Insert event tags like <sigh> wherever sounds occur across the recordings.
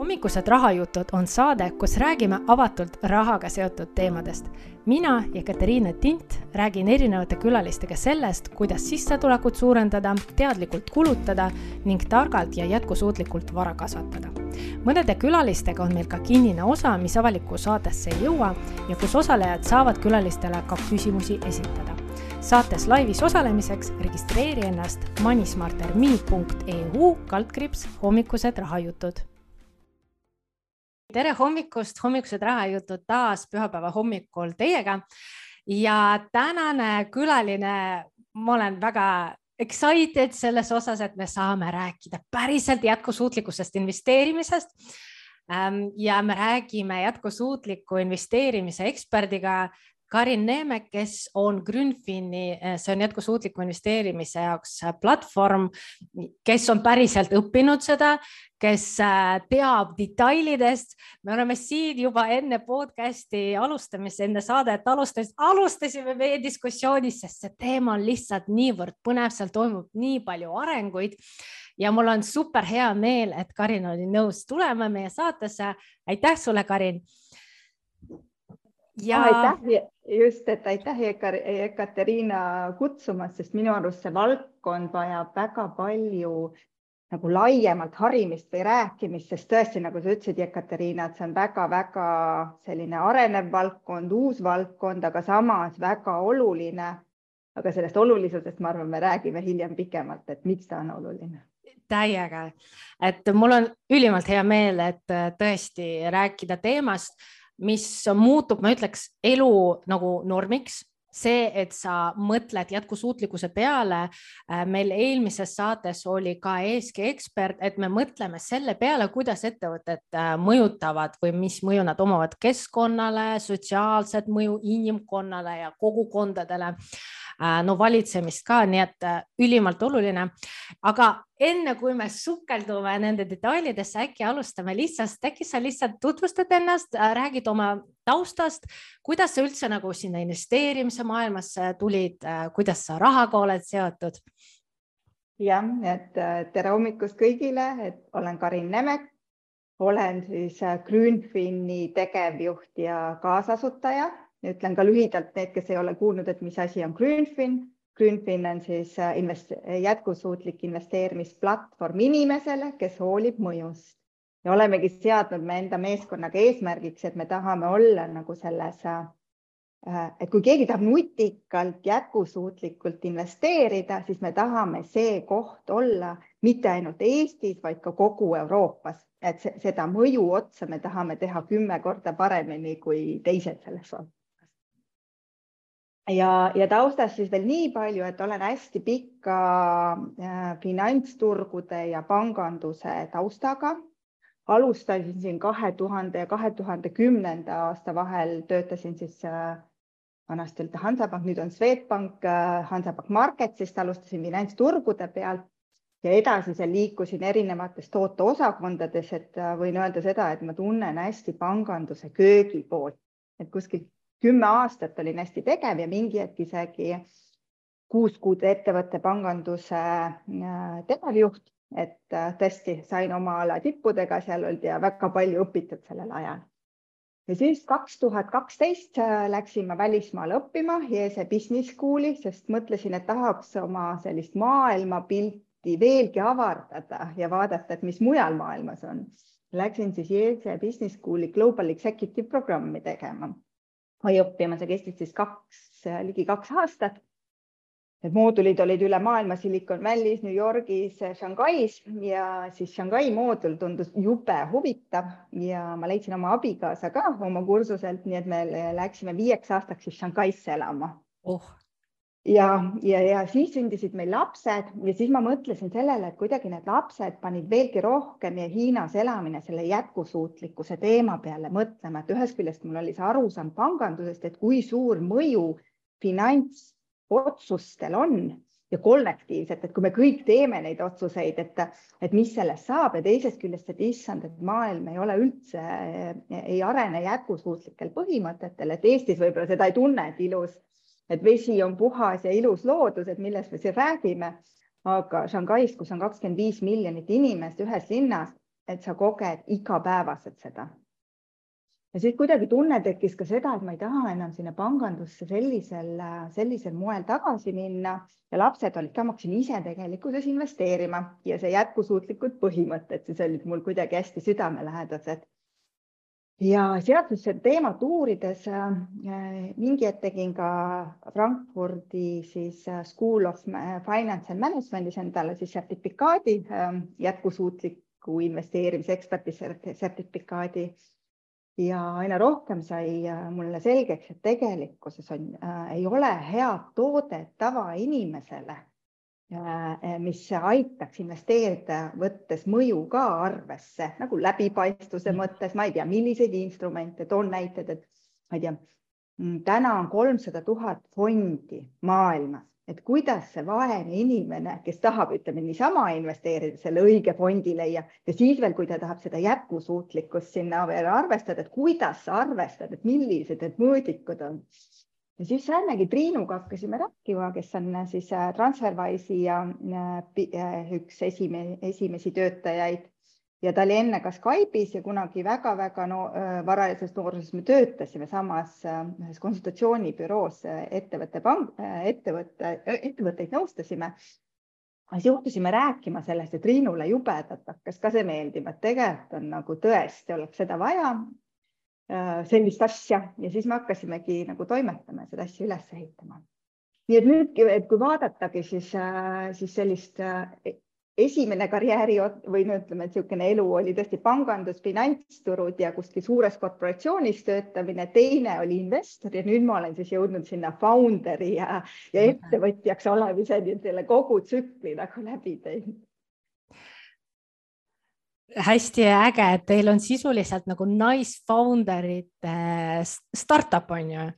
hommikused rahajutud on saade, kus räägime avatult rahaga seotud teemadest. mina, Jekateriina Tint, räägin erinevate külalistega sellest, kuidas sissetulekut suurendada, teadlikult kulutada ning targalt ja jätkusuutlikult vara kasvatada. mõnede külalistega on meil ka kinnine osa, mis avalikku saatesse ei jõua ja kus osalejad saavad külalistele ka küsimusi esitada saates laivis osalemiseks registreeri ennast moneysmarter.me.eu kaldkriips hommikused rahajutud tere hommikust, hommikused rahajutud taas pühapäeva hommikul teiega ja tänane külaline, ma olen väga excited selles osas, et me saame rääkida päriselt jätkusuutlikkusest investeerimisest. Ähm, ja me räägime jätkusuutliku investeerimise eksperdiga Karin Neemek, kes on Grünfini, eh, see on jätkusuutliku investeerimise jaoks eh, platvorm, kes on päriselt õppinud seda, kes eh, teab detailidest. me oleme siin juba enne podcast'i alustamist, enne saadet alustamist, alustasime meie diskussioonis, sest see teema on lihtsalt niivõrd põnev, seal toimub nii palju arenguid ja mul on super hea meel, et Karin oli nõus tulema meie saatesse. aitäh sulle, Karin ja aitäh, just, et aitäh Ekateriina kutsumast, sest minu arust see valdkond vajab väga palju nagu laiemalt harimist või rääkimist, sest tõesti, nagu sa ütlesid, Ekateriina, et see on väga-väga selline arenev valdkond, uus valdkond, aga samas väga oluline. aga sellest olulisusest, ma arvan, me räägime hiljem pikemalt, et miks ta on oluline. Täiega, et mul on ülimalt hea meel, et tõesti rääkida teemast mis muutub, ma ütleks, elu nagu normiks see, et sa mõtled jätkusuutlikkuse peale. Äh, meil eelmises saates oli ka ESG ekspert, et me mõtleme selle peale, kuidas ettevõtted äh, mõjutavad või mis mõju nad omavad keskkonnale, sotsiaalset mõju inimkonnale ja kogukondadele no valitsemist ka, nii et äh, ülimalt oluline. aga enne kui me sukeldume nende detailidesse, äkki alustame lihtsalt, äkki sa lihtsalt tutvustad ennast, äh, räägid oma taustast, kuidas sa üldse nagu sinna investeerimise maailmasse tulid, kuidas sa rahaga oled seotud? jah, et tere hommikust kõigile, et olen Karin Nemek, olen siis Grünfini tegevjuht ja kaasasutaja ütlen ka lühidalt need, kes ei ole kuulnud, et mis asi on Grünfin. Grünfin on siis äh, invest jätkusuutlik investeerimisplatvorm inimesele, kes hoolib mõjust. Ja olemegi seadnud me enda meeskonnaga eesmärgiks, et me tahame olla nagu selles, äh, et kui keegi tahab nutikalt, jätkusuutlikult investeerida, siis me tahame see koht olla mitte ainult Eestis, vaid ka kogu Euroopas, et seda mõju otsa me tahame teha kümme korda paremini kui teised selles valdkonnas ja, ja taustast siis veel nii palju, et olen hästi pika äh, finantsturgude ja panganduse taustaga. alustasin siin kahe tuhande ja kahe tuhande kümnenda aasta vahel, töötasin siis äh, vanasti oli ta Hansapank, nüüd on Swedbank äh,, Hansapank Marketist, alustasin finantsturgude pealt ja edasi seal liikusin erinevates tooteosakondades, et võin öelda seda, et ma tunnen hästi panganduse köögipoolt, et kuskilt kümme aastat olin hästi tegev ja mingi hetk isegi kuus kuud ettevõtte panganduse äh, tegevjuht, et äh, tõesti sain oma ala tippudega seal olnud ja väga palju õpitud sellel ajal. ja siis kaks tuhat kaksteist äh, läksin ma välismaale õppima ESE Business School'i, sest mõtlesin, et tahaks oma sellist maailmapilti veelgi avardada ja vaadata, et mis mujal maailmas on. Läksin siis ESE Business School'i Global Executive programmi tegema või õppima, see kestis siis kaks, ligi kaks aastat. Need moodulid olid üle maailma Silicon Valley's, New Yorgis, Shanghai's ja siis Shanghai moodul tundus jube huvitav ja ma leidsin oma abikaasa ka oma kursuselt, nii et me läksime viieks aastaks siis Shanghai'sse elama oh ja, ja, ja siis sündisid meil lapsed ja siis ma mõtlesin sellele, et kuidagi need lapsed panid veelgi rohkem ja Hiinas elamine selle jätkusuutlikkuse teema peale mõtlema, et ühest küljest mul oli see arusaam pangandusest, et kui suur mõju finantsotsustel on ja kollektiivselt, et kui me kõik teeme neid otsuseid, et, et mis sellest saab ja teisest küljest, et issand, et maailm ei ole üldse, ei arene jätkusuutlikel põhimõtetel, et Eestis võib-olla seda ei tunne, et ilus et vesi on puhas ja ilus loodus, et millest me siin räägime. aga Shanghais, kus on kakskümmend viis miljonit inimest ühes linnas, et sa koged igapäevaselt seda. ja siis kuidagi tunne tekkis ka seda, et ma ei taha enam sinna pangandusse sellisel, sellisel moel tagasi minna ja lapsed olid ka, ma hakkasin ise tegelikkuses investeerima ja see jätkusuutlikud põhimõtted siis olid mul kuidagi hästi südamelähedased ja seda teemat uurides äh, mingi hetk tegin ka Frankfurdi siis äh, School of Finance and Managementis endale siis sertifikaadi äh, jätkusuutliku investeerimise eksperti sertifikaadi. ja aina rohkem sai mulle selgeks, et tegelikkuses on äh,, ei ole head toodet tavainimesele Äh, mis aitaks investeerida, võttes mõju ka arvesse nagu läbipaistvuse mm. mõttes, ma ei tea, milliseid instrumente, toon näited, et ma ei tea, mm, täna on kolmsada tuhat fondi maailmas, et kuidas see vaene inimene, kes tahab, ütleme niisama investeerida, selle õige fondi leiab ja siis veel, kui ta tahab seda jätkusuutlikkust sinna veel arvestada, et kuidas sa arvestad, et millised need mõõdikud on ja siis jällegi Triinuga hakkasime rääkima, kes on äh, siis äh, Transferwise'i ja äh, üks esime, esimesi töötajaid ja ta oli enne ka Skype'is ja kunagi väga-väga no, varajases nooruses me töötasime samas ühes konsultatsioonibüroos ettevõtte, ettevõtte, ettevõtteid nõustasime. siis juhtusime rääkima sellest ja Triinule jubedalt hakkas ka see meeldima, et tegelikult on nagu tõesti oleks seda vaja sellist asja. Ja siis me hakkasimegi nagu toimetama ja seda asja üles ehitama. nii et nüüd, et kui vaadatagi, siis, äh, siis sellist äh, esimene karjääri või no ütleme, et niisugune elu oli tõesti pangandus, finantsturud ja kuskil suures korporatsioonis töötamine, teine oli investor ja nüüd ma olen siis jõudnud sinna founder'i ja, ja ettevõtjaks olemiseni, selle kogu tsükli nagu läbi teinud hästi äge, et teil on sisuliselt nagu naisfounderite startup on ju?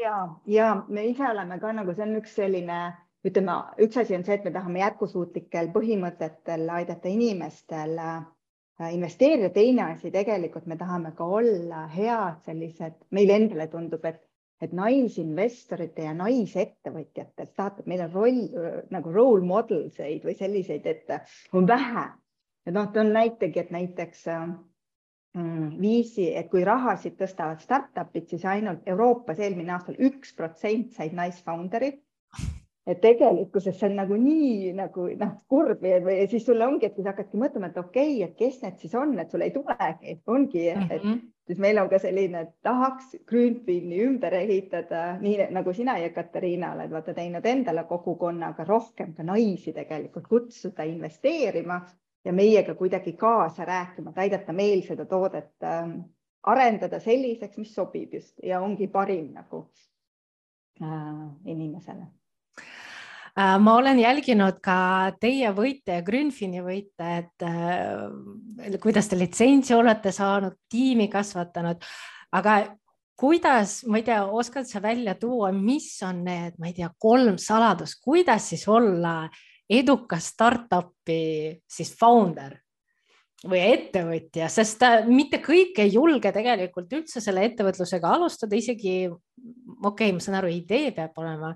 ja, ja me ise oleme ka nagu, see on üks selline, ütleme, üks asi on see, et me tahame jätkusuutlikel põhimõtetel aidata inimestel äh, investeerida, teine asi tegelikult me tahame ka olla head sellised, meile endale tundub, et et naisinvestorite ja naisettevõtjatelt, vaata, meil on roll nagu role models eid või selliseid, et on vähe ja noh, toon näitegi, et näiteks äh, mm, viisi, et kui rahasid tõstavad startup'id, siis ainult Euroopas eelmine aastal üks protsent said naisfounder'id. et tegelikkuses see on nagu nii nagu noh, kurb või siis sulle ongi, et sa hakkadki mõtlema, et okei okay,, et kes need siis on, et sul ei tulegi, ongi mm, -hmm. et mhm. siis meil on ka selline, et tahaks Grünfini ümber ehitada, nii nagu sina, Jekateriina, oled vaata teinud endale kogukonnaga rohkem ka naisi tegelikult kutsuda investeerima ja meiega kuidagi kaasa rääkima, et aidata meil seda toodet äh, arendada selliseks, mis sobib just ja ongi parim nagu äh, inimesele. Äh, ma olen jälginud ka teie võite ja Grünfini võite, et äh, kuidas te litsentsi olete saanud, tiimi kasvatanud, aga kuidas, ma ei tea, oskad sa välja tuua, mis on need, ma ei tea, kolm saladust, kuidas siis olla edukas startup'i siis founder või ettevõtja, sest mitte kõik ei julge tegelikult üldse selle ettevõtlusega alustada, isegi okei okay,, ma saan aru, idee peab olema,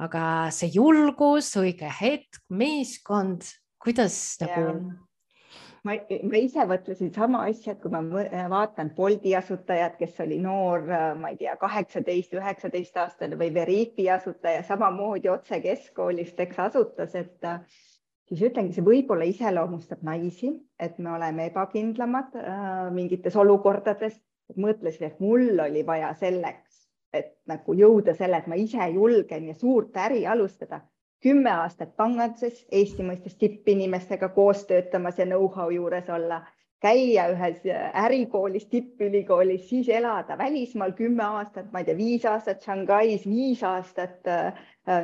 aga see julgus, õige hetk, meeskond, kuidas nagu yeah ma, ma ise mõtlesin sama asja, et kui ma vaatan Bolti asutajat, kes oli noor, ma ei tea, kaheksateist, üheksateist aastane või Verifi asutaja, samamoodi otse keskkoolist, eks asutas, et siis ütlengi, see võib-olla iseloomustab naisi, et me oleme ebakindlamad äh, mingites olukordades. mõtlesin, et mul oli vaja selleks, et nagu jõuda selle, et ma ise julgen ja suurt äri alustada kümme aastat panganduses, Eesti mõistes tippinimestega koos töötamas ja know-how juures olla, käia ühes ärikoolis, tippülikoolis, siis elada välismaal kümme aastat, ma ei tea, viis aastat Shanghais, viis aastat äh,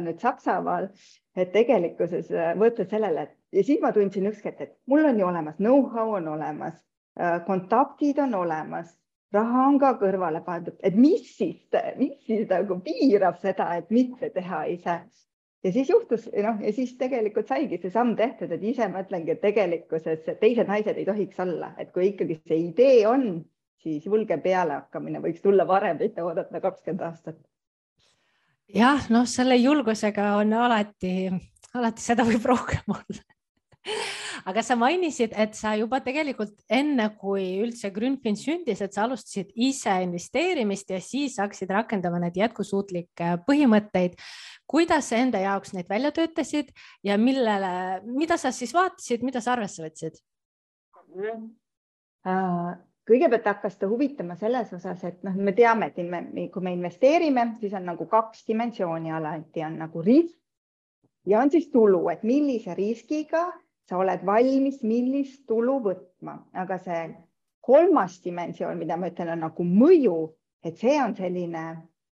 nüüd Saksamaal. et tegelikkuses äh, mõtled sellele, et ja siis ma tundsin ükskord, et mul on ju olemas know-how on olemas äh,, kontaktid on olemas raha on ka kõrvale pandud, et mis siis, mis siis nagu piirab seda, et mitte teha ise ja siis juhtus, noh, ja siis tegelikult saigi see samm tehtud, et ise mõtlengi, et tegelikkuses teised naised ei tohiks olla, et kui ikkagi see idee on, siis julge pealehakkamine võiks tulla varem, mitte oodata kakskümmend aastat. jah, noh, selle julgusega on alati, alati seda võib rohkem olla aga sa mainisid, et sa juba tegelikult enne, kui üldse Grünfin sündis, et sa alustasid ise investeerimist ja siis hakkasid rakendama neid jätkusuutlikke põhimõtteid. kuidas sa enda jaoks neid välja töötasid ja millele, mida sa siis vaatasid, mida sa arvesse võtsid? Äh, kõigepealt hakkas ta huvitama selles osas, et noh, me teame, et me, kui me investeerime, siis on nagu kaks dimensiooni alati on nagu risk ja on siis tulu, et millise riskiga sa oled valmis, millist tulu võtma, aga see kolmas dimensioon, mida ma ütlen, on nagu mõju, et see on selline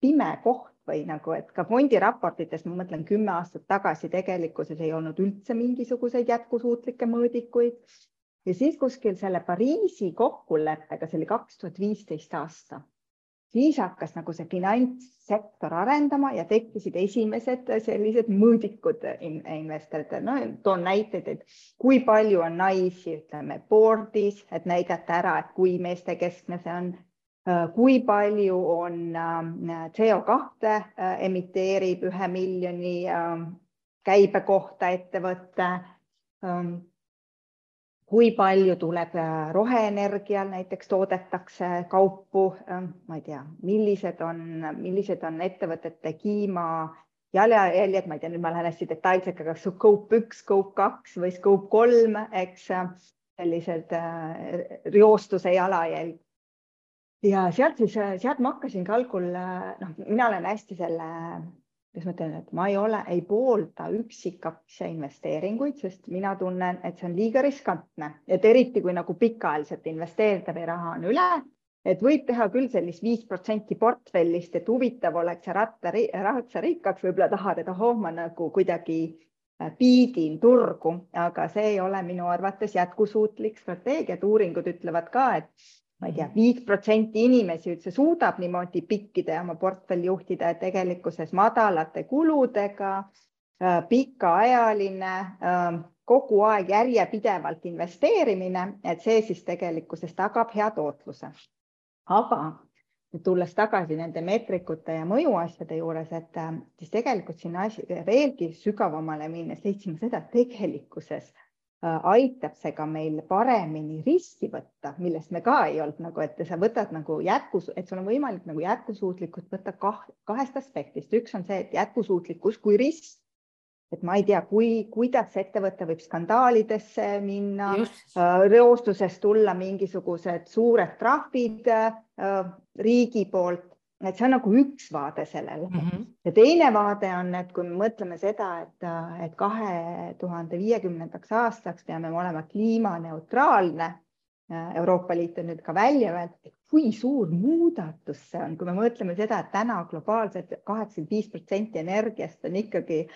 pime koht või nagu, et ka fondiraportites, ma mõtlen kümme aastat tagasi tegelikkuses ei olnud üldse mingisuguseid jätkusuutlikke mõõdikuid. ja siis kuskil selle Pariisi kokkuleppega, see oli kaks tuhat viisteist aasta siis hakkas nagu see finantssektor arendama ja tekkisid esimesed sellised mõõdikud investoritel. no toon näiteid, et kui palju on naisi, ütleme board'is, et näidata ära, et kui meestekeskne see on. kui palju on äh, CO2 äh, emiteerib ühe miljoni äh, käibe kohta ettevõte ähm, kui palju tuleb äh, roheenergial näiteks toodetakse kaupu, äh, ma ei tea, millised on, millised on ettevõtete kliima jalajäljed, ma ei tea, nüüd ma lähen hästi detailseks, aga scope üks, scope kaks või scope kolm, eks sellised äh, reostuse jalajälg. ja sealt siis, sealt ma hakkasingi algul, noh, mina olen hästi selle kuidas ma ütlen, et ma ei ole, ei poolda üksikaktia investeeringuid, sest mina tunnen, et see on liiga riskantne, et eriti kui nagu pikaajaliselt investeerida või raha on üle, et võib teha küll sellist viis protsenti portfellist, et huvitav oleks ratta, ratsa rikkaks, võib-olla tahad, et ohoo, ma nagu kuidagi äh, piidin turgu, aga see ei ole minu arvates jätkusuutlik strateegia, et uuringud ütlevad ka, et ma ei tea, viis protsenti inimesi üldse suudab niimoodi pikkida ja oma portfelli juhtida, et tegelikkuses madalate kuludega, äh, pikaajaline, äh, kogu aeg järjepidevalt investeerimine, et see siis tegelikkuses tagab hea tootluse. aga tulles tagasi nende meetrikute ja mõjuasjade juures, et äh, siis tegelikult sinna veelgi sügavamale minnes leidsime seda, et tegelikkuses aitab see ka meil paremini riski võtta, millest me ka ei olnud nagu, et sa võtad nagu jätkus, et sul on võimalik nagu jätkusuutlikkust võtta kah, kahest aspektist, üks on see, et jätkusuutlikkus kui risk. et ma ei tea, kui, kuidas ettevõte võib skandaalidesse minna, äh, reostusest tulla mingisugused suured trahvid äh, riigi poolt et see on nagu üks vaade sellele mm. -hmm. ja teine vaade on, et kui me mõtleme seda, et, et kahe tuhande viiekümnendaks aastaks peame me olema kliimaneutraalne. Euroopa Liit on nüüd ka välja öelnud, et kui suur muudatus see on, kui me mõtleme seda, et täna globaalselt kaheksakümmend viis protsenti energiast on ikkagi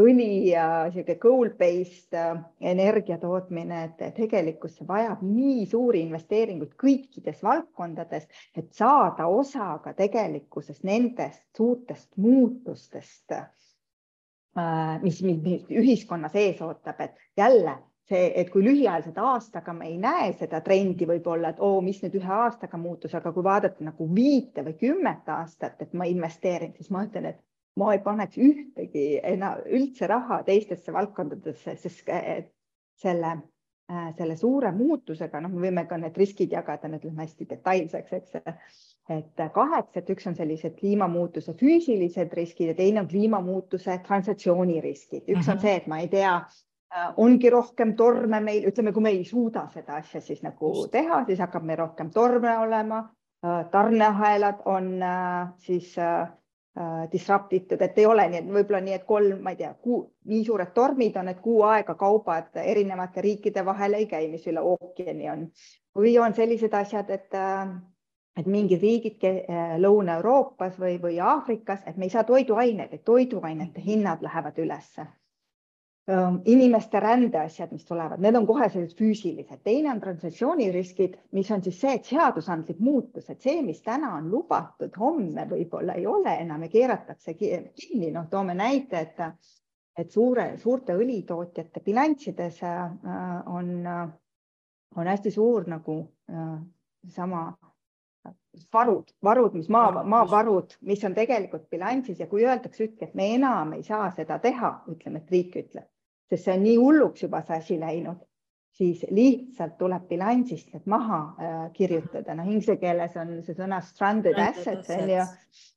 õli ja sihuke coal-based äh, energia tootmine, et tegelikult see vajab nii suuri investeeringuid kõikides valdkondades, et saada osa ka tegelikkuses nendest suurtest muutustest, äh, mis, mis ühiskonnas ees ootab, et jälle see, et kui lühiajaliselt aastaga me ei näe seda trendi võib-olla, et oo, mis nüüd ühe aastaga muutus, aga kui vaadata nagu viite või kümmet aastat, et ma investeerin, siis ma ütlen, et ma ei paneks ühtegi enam üldse raha teistesse valdkondadesse, sest selle, äh, selle suure muutusega, noh, me võime ka need riskid jagada, nüüd lähme hästi detailseks, eks. et kaheks, et üks on sellised kliimamuutuse füüsilised riskid ja teine on kliimamuutuse transatsiooniriskid. üks on mhm. see, et ma ei tea, äh, ongi rohkem torme meil, ütleme, kui me ei suuda seda asja siis nagu teha, siis hakkab meil rohkem torme olema. Äh, tarneahelad on siis disrupt itud, et ei ole nii, et võib-olla nii, et kolm, ma ei tea, kuu, nii suured tormid on, et kuu aega kaubad erinevate riikide vahel ei käi, mis üle ookeani on. või on sellised asjad, et, äh, et mingid riigid äh, Lõuna-Euroopas või, või Aafrikas, et me ei saa toiduaineid, et toiduainete hinnad lähevad ülesse inimeste rändeasjad, mis tulevad, need on kohe sellised füüsilised. teine on transatsiooniriskid, mis on siis see, et seadusandlik muutus, et see, mis täna on lubatud, homme võib-olla ei ole enam ja keeratakse kinni. noh, toome näite, et, et suure, suurte õlitootjate bilanssides on, on hästi suur nagu sama varud, varud, mis maa, maavarud, mis on tegelikult bilansis ja kui öeldakse, et me enam ei saa seda teha, ütleme, et riik ütleb, sest see on nii hulluks juba see asi läinud, siis lihtsalt tuleb bilansist need maha äh, kirjutada, noh inglise keeles on see sõna stranded assets on ju.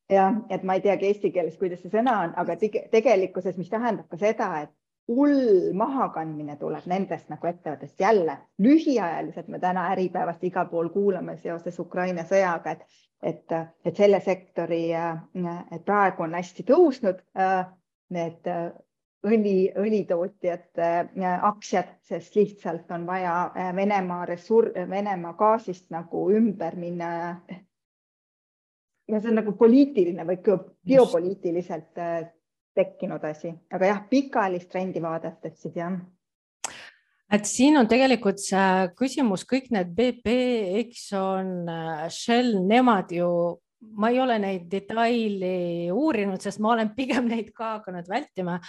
ja et ma ei teagi eesti keeles, kuidas see sõna on, aga tegelikkuses, mis tähendab ka seda, et hull mahakandmine tuleb nendest nagu ettevõttest jälle. lühiajaliselt me täna Äripäevast igal pool kuulame seoses Ukraina sõjaga, et, et, et selle sektori, et praegu on hästi tõusnud need õli, õlitootjate aktsiad, sest lihtsalt on vaja Venemaa ressurss, Venemaa gaasist nagu ümber minna. ja see on nagu poliitiline või geopoliitiliselt tekkinud asi, aga jah, pikaajalist trendi vaadates siis jah. Et siin on tegelikult see küsimus, kõik need BP, Exxon, Shell, nemad ju ma ei ole neid detaili uurinud, sest ma olen <laughs> pigem neid ka hakanud vältima.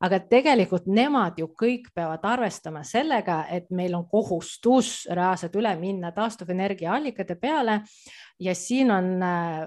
aga tegelikult nemad ju kõik peavad arvestama sellega, et meil on kohustus reaalselt üle minna taastuvenergia allikate peale ja siin on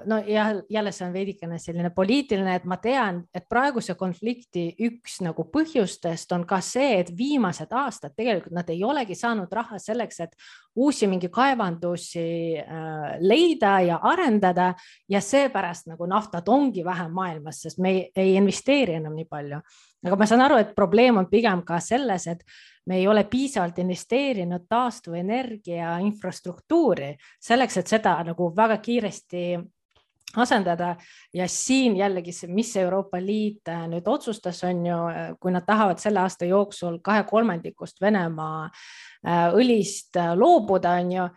no ja jälle see on veidikene selline poliitiline, et ma tean, et praeguse konflikti üks nagu põhjustest on ka see, et viimased aastad tegelikult nad ei olegi saanud raha selleks, et uusi mingi kaevandusi äh, leida ja arendada ja seepärast nagu naftat ongi vähem maailmas, sest me ei, ei investeeri enam nii palju. Aga ma saan aru, et probleem on pigem ka selles, et me ei ole piisavalt investeerinud taastuvenergia infrastruktuuri selleks, et seda nagu väga kiiresti asendada. Ja siin jällegi see, mis Euroopa Liit äh, nüüd otsustas, on ju, kui nad tahavad selle aasta jooksul kahe kolmandikust Venemaa äh, õlist äh, loobuda, on ju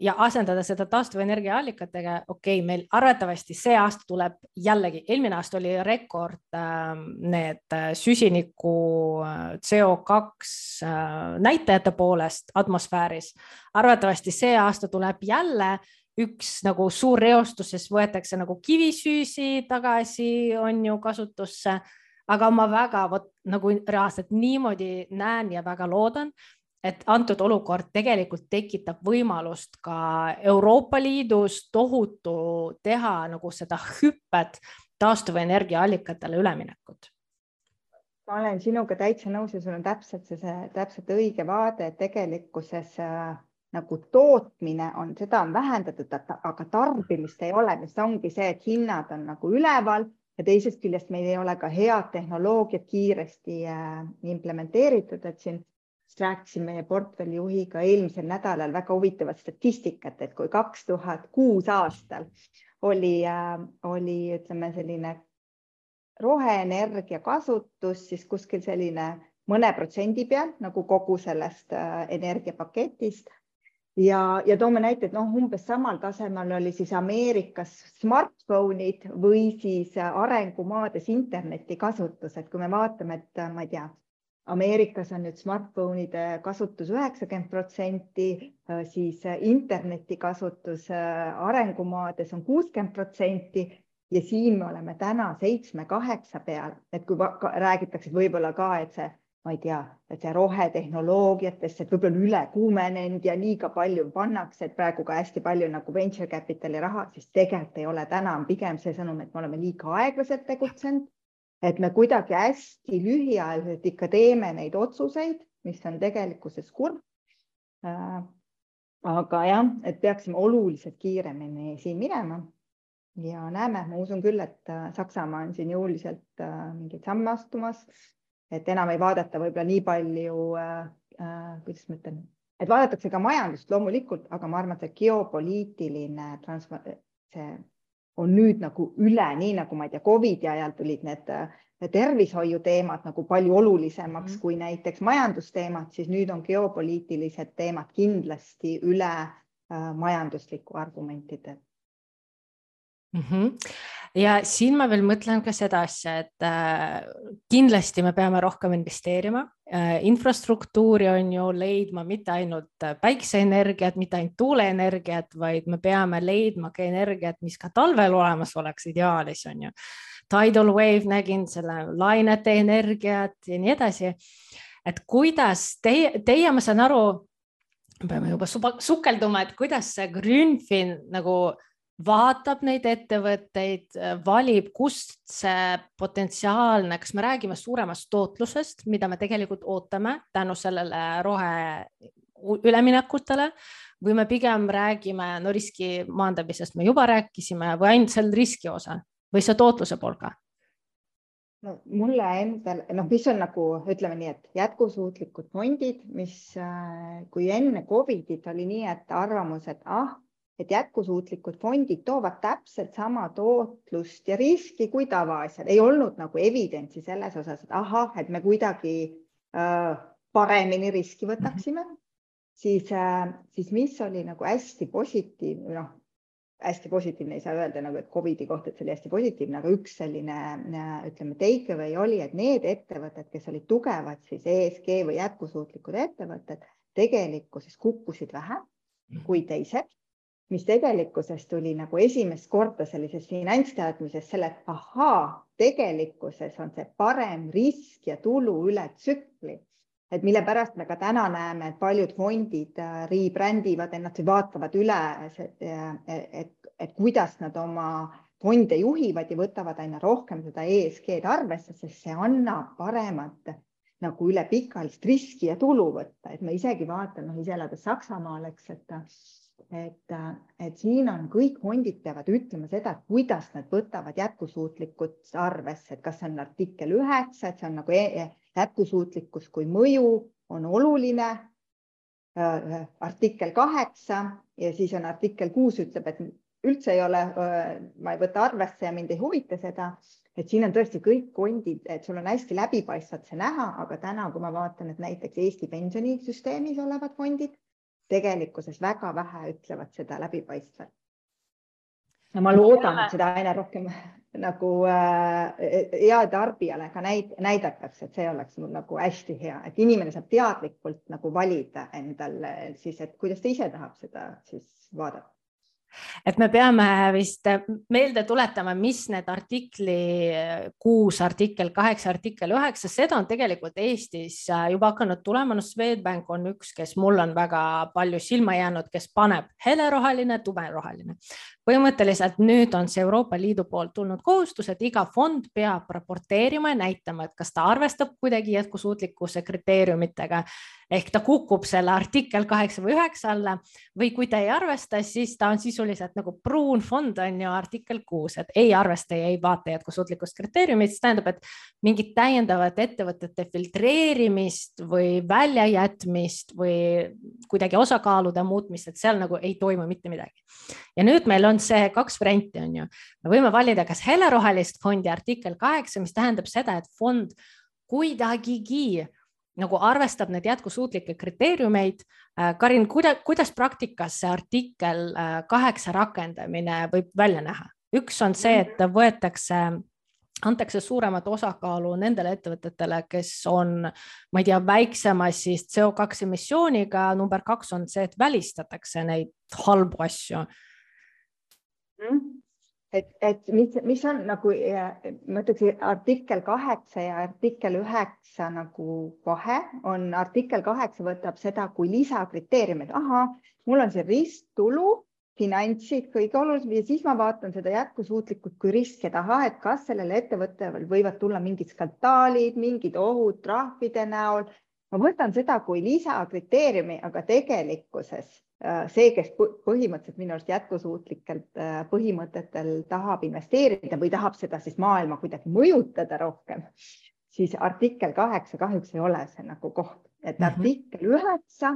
ja asendada seda taastuvenergia allikatega, okei okay,, meil arvatavasti see aasta tuleb jällegi, eelmine aasta oli rekord äh, need süsiniku äh, CO2 äh, näitajate poolest atmosfääris. arvatavasti see aasta tuleb jälle üks nagu suur reostus, sest võetakse nagu kivisüüsi tagasi, on ju kasutusse. aga ma väga vot nagu reaalselt niimoodi näen ja väga loodan et antud olukord tegelikult tekitab võimalust ka Euroopa Liidus tohutu teha nagu seda hüpet taastuvenergia allikatele üleminekut. ma olen sinuga täitsa nõus ja sul on täpselt see, see täpselt õige vaade, et tegelikkuses äh, nagu tootmine on, seda on vähendatud, aga tarbimist ei ole, mis ongi see, et hinnad on nagu üleval ja teisest küljest meil ei ole ka head tehnoloogiat kiiresti äh, implementeeritud, et siin just rääkisin meie portfellijuhiga eelmisel nädalal väga huvitavat statistikat, et kui kaks tuhat kuus aastal oli äh,, oli ütleme selline roheenergia kasutus, siis kuskil selline mõne protsendi peal nagu kogu sellest äh, energiapaketist. Ja, ja toome näite, et noh, umbes samal tasemel oli siis Ameerikas smartphone'id või siis arengumaades interneti kasutus, et kui me vaatame, et ma ei tea, Ameerikas on nüüd smartphone'ide kasutus üheksakümmend protsenti, äh, siis äh, interneti kasutus äh, arengumaades on kuuskümmend protsenti ja siin me oleme täna seitsme-kaheksa peal, et kui räägitakse võib-olla ka, et see, ma ei tea, et see rohetehnoloogiatesse, et võib-olla üle kuumenenud ja liiga palju pannakse, et praegu ka hästi palju nagu venture capital'i raha, siis tegelikult ei ole, täna on pigem see sõnum, et me oleme liiga aeglaselt tegutsenud et me kuidagi hästi lühiajaliselt ikka teeme neid otsuseid, mis on tegelikkuses kurb. Äh, aga jah, et peaksime oluliselt kiiremini siin minema ja näeme, ma usun küll, et äh, Saksamaa on siin jõuliselt äh, mingeid samme astumas, et enam ei vaadata võib-olla nii palju äh,, kuidas ma ütlen, et vaadatakse ka majandust loomulikult, aga ma arvan, et see geopoliitiline transfer, see on nüüd nagu üle, nii nagu ma ei tea, Covidi ajal tulid need tervishoiuteemad nagu palju olulisemaks mm kui näiteks majandusteemad, siis nüüd on geopoliitilised teemad kindlasti üle äh, majandusliku argumentide mm. -hmm. Ja siin ma veel mõtlen ka seda asja, et äh, kindlasti me peame rohkem investeerima äh,. infrastruktuuri on ju leidma mitte ainult päikseenergiat, mitte ainult tuuleenergiat, vaid me peame leidma ka energiat, mis ka talvel olemas oleks ideaalis on ju. Tidal wave nägin selle lainete energiat ja nii edasi. et kuidas teie, teie, ma saan aru, peame juba sukelduma, et kuidas see Grünfin nagu vaatab neid ettevõtteid, valib, kust see potentsiaalne, kas me räägime suuremast tootlusest, mida me tegelikult ootame tänu sellele rohe üleminekutele või me pigem räägime, no riski maandamisest me juba rääkisime või ainult seal riski osa või see tootluse pool ka? no mulle endal, noh, mis on nagu ütleme nii, et jätkusuutlikud fondid, mis äh, kui enne Covidit oli nii, et arvamus, et ah, et jätkusuutlikud fondid toovad täpselt sama tootlust ja riski kui tavaasjad, ei olnud nagu evidentsi selles osas, et ahah, et me kuidagi äh, paremini riski võtaksime, siis äh,, siis mis oli nagu hästi positiivne, noh, hästi positiivne ei saa öelda nagu, et Covidi kohta, et see oli hästi positiivne, aga üks selline ütleme, take away oli, et need ettevõtted, kes olid tugevad siis ESG või jätkusuutlikud ettevõtted, tegelikkuses kukkusid vähem kui teised, mis tegelikkuses tuli nagu esimest korda sellises finantsteadmises selle, et ahaa, tegelikkuses on see parem risk ja tulu üle tsükli. Et mille pärast me ka täna näeme, et paljud fondid äh, rebrändivad ennast või vaatavad üle, et, et kuidas nad oma fonde juhivad ja võtavad aina rohkem seda ESG-d arvesse, sest see annab paremat nagu üle pikaajalist riski ja tulu võtta, et ma isegi vaatan, noh ise elades Saksamaal, eks, et et, et siin on kõik fondid peavad ütlema seda, kuidas nad võtavad jätkusuutlikkust arvesse, et kas see on artikkel üheksa, et see on nagu e jätkusuutlikkus kui mõju on oluline. Äh, artikkel kaheksa ja siis on artikkel kuus ütleb, et üldse ei ole, äh, ma ei võta arvesse ja mind ei huvita seda, et siin on tõesti kõik fondid, et sul on hästi läbipaistvalt see näha, aga täna, kui ma vaatan, et näiteks Eesti pensionisüsteemis olevad fondid tegelikkuses väga vähe ütlevad seda läbipaistvalt ja ma loodan, et seda aina rohkem <laughs> nagu äh, hea tarbijale ka näid, näidatakse, et see oleks nagu hästi hea, et inimene saab teadlikult nagu valida endale siis, et kuidas ta ise tahab seda siis vaadata et me peame vist meelde tuletama, mis need artikli kuus, artikkel kaheksa, artikkel üheksa, seda on tegelikult Eestis juba hakanud tulema, no Swedbank on üks, kes mul on väga palju silma jäänud, kes paneb heleroheline, tumeroheline põhimõtteliselt nüüd on see Euroopa Liidu poolt tulnud kohustus, et iga fond peab raporteerima ja näitama, et kas ta arvestab kuidagi jätkusuutlikkuse kriteeriumitega ehk ta kukub selle artikkel kaheksa või üheksa alla või kui ta ei arvesta, siis ta on sisuliselt nagu pruun fond on ju artikkel kuus, et ei arvesta ja ei vaata jätkusuutlikkust kriteeriumit, see tähendab, et mingit täiendavat ettevõtete filtreerimist või väljajätmist või kuidagi osakaalude muutmist, et seal nagu ei toimu mitte midagi. ja nüüd meil on see kaks varianti, on ju. me võime valida kas helerohelist fondi artikkel kaheksa, mis tähendab seda, et fond kuidagigi nagu arvestab neid jätkusuutlikke kriteeriumeid. Äh, Karin, kuidas, kuidas praktikas see artikkel äh, kaheksa rakendamine võib välja näha? üks on see, et võetakse antakse suuremat osakaalu nendele ettevõtetele, kes on, ma ei tea, väiksemas siis CO2 emissiooniga. number kaks on see, et välistatakse neid halbu asju mm.. et, et mis, mis on nagu ma ütleks artikkel kaheksa ja artikkel üheksa nagu vahe on artikkel kaheksa võtab seda kui lisakriteeriumid, ahah, mul on see risttulu finantsid kõige olulisem ja siis ma vaatan seda jätkusuutlikkust kui riski, et ahah, et kas sellele ettevõttele võivad tulla mingid skandaalid, mingid ohud trahvide näol. ma võtan seda kui lisakriteeriumi, aga tegelikkuses see, kes põhimõtteliselt minu arust jätkusuutlikelt äh, põhimõtetel tahab investeerida või tahab seda siis maailma kuidagi mõjutada rohkem, siis artikkel kaheksa kahjuks ei ole see nagu koht, et mm -hmm. artikkel üheksa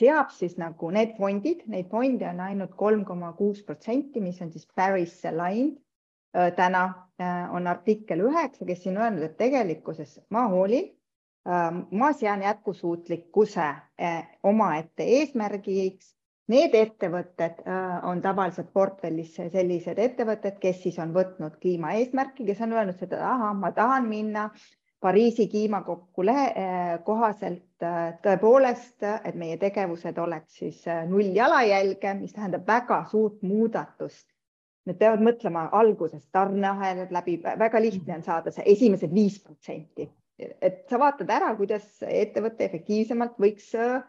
seab siis nagu need fondid, neid fonde on ainult kolm koma kuus protsenti, mis on siis Paris aligned. Äh, täna on artikkel üheksa, kes siin öelnud, et tegelikkuses ma hoolin ma sean jätkusuutlikkuse äh, omaette eesmärgiks. Need ettevõtted äh, on tavaliselt portfellis sellised ettevõtted, kes siis on võtnud kliimaeesmärki, kes on öelnud seda, ahah, ma tahan minna Pariisi kliimakokkule äh, kohaselt tõepoolest, et meie tegevused oleks siis null jalajälge, mis tähendab väga suurt muudatust. Nad peavad mõtlema algusest tarneahelad läbi, väga lihtne on saada see esimesed viis protsenti. Et sa vaatad ära, kuidas ettevõte efektiivsemalt võiks äh,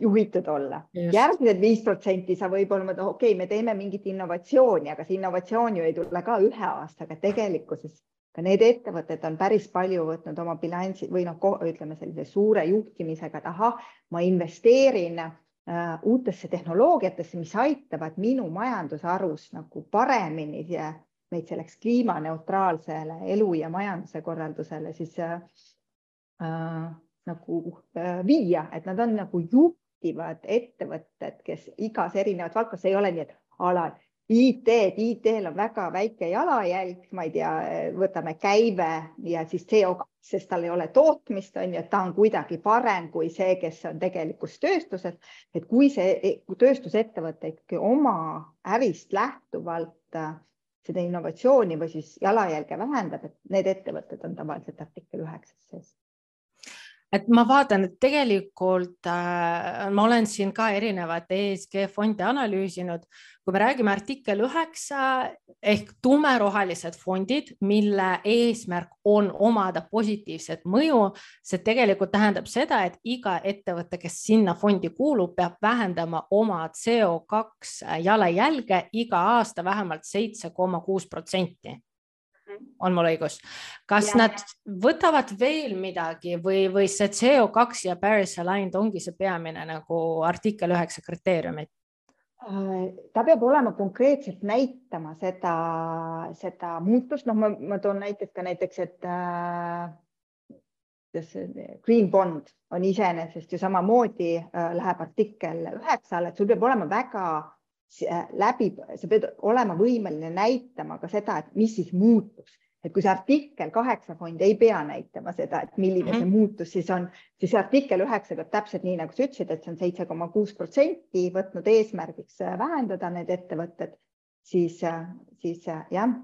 juhitud olla. järgmised viis protsenti sa võib-olla okei okay,, me teeme mingit innovatsiooni, aga see innovatsioon ju ei tule ka ühe aastaga, tegelikkuses ka need ettevõtted on päris palju võtnud oma bilansi või noh, ütleme sellise suure juhtimisega, et ahah, ma investeerin äh, uutesse tehnoloogiatesse, mis aitavad minu majandusharus nagu paremini meid selleks kliimaneutraalsele elu ja majanduse korraldusele siis äh, äh, nagu äh, viia, et nad on nagu juhtivad ettevõtted, kes igas erinevas valdkonnas ei ole nii, et ala IT-d, IT-l on väga väike jalajälg, ma ei tea, võtame käive ja siis CO2, sest tal ei ole tootmist, on ju, et ta on kuidagi parem kui see, kes on tegelikus tööstuses. et kui see tööstusettevõte ikkagi oma ärist lähtuvalt äh, seda innovatsiooni või siis jalajälge vähendab, et need ettevõtted on tavaliselt artikkel üheksas sees et ma vaatan, et tegelikult äh, ma olen siin ka erinevaid ESG fonde analüüsinud. kui me räägime artikkel üheksa ehk tumerohelised fondid, mille eesmärk on omada positiivset mõju, see tegelikult tähendab seda, et iga ettevõte, kes sinna fondi kuulub, peab vähendama oma CO2 jalajälge iga aasta vähemalt seitse koma kuus protsenti on mul õigus, kas ja. nad võtavad veel midagi või, või see CO2 ja Paris Aligned ongi see peamine nagu artikkel üheksa kriteeriumid? Äh, ta peab olema konkreetselt näitama seda, seda muutust, noh, ma, ma toon näiteks ka näiteks, et äh, Green Bond on iseenesest ju samamoodi äh, läheb artikkel üheksale, et sul peab olema väga Äh, läbi, sa pead olema võimeline näitama ka seda, et mis siis muutus, et kui see artikkel kaheksa fond ei pea näitama seda, et milline mm -hmm. see mhm. muutus siis on, siis artikkel üheksa peab täpselt nii, nagu sa ütlesid, et see on seitse koma kuus protsenti võtnud eesmärgiks äh, vähendada need ettevõtted, siis, äh, siis jah,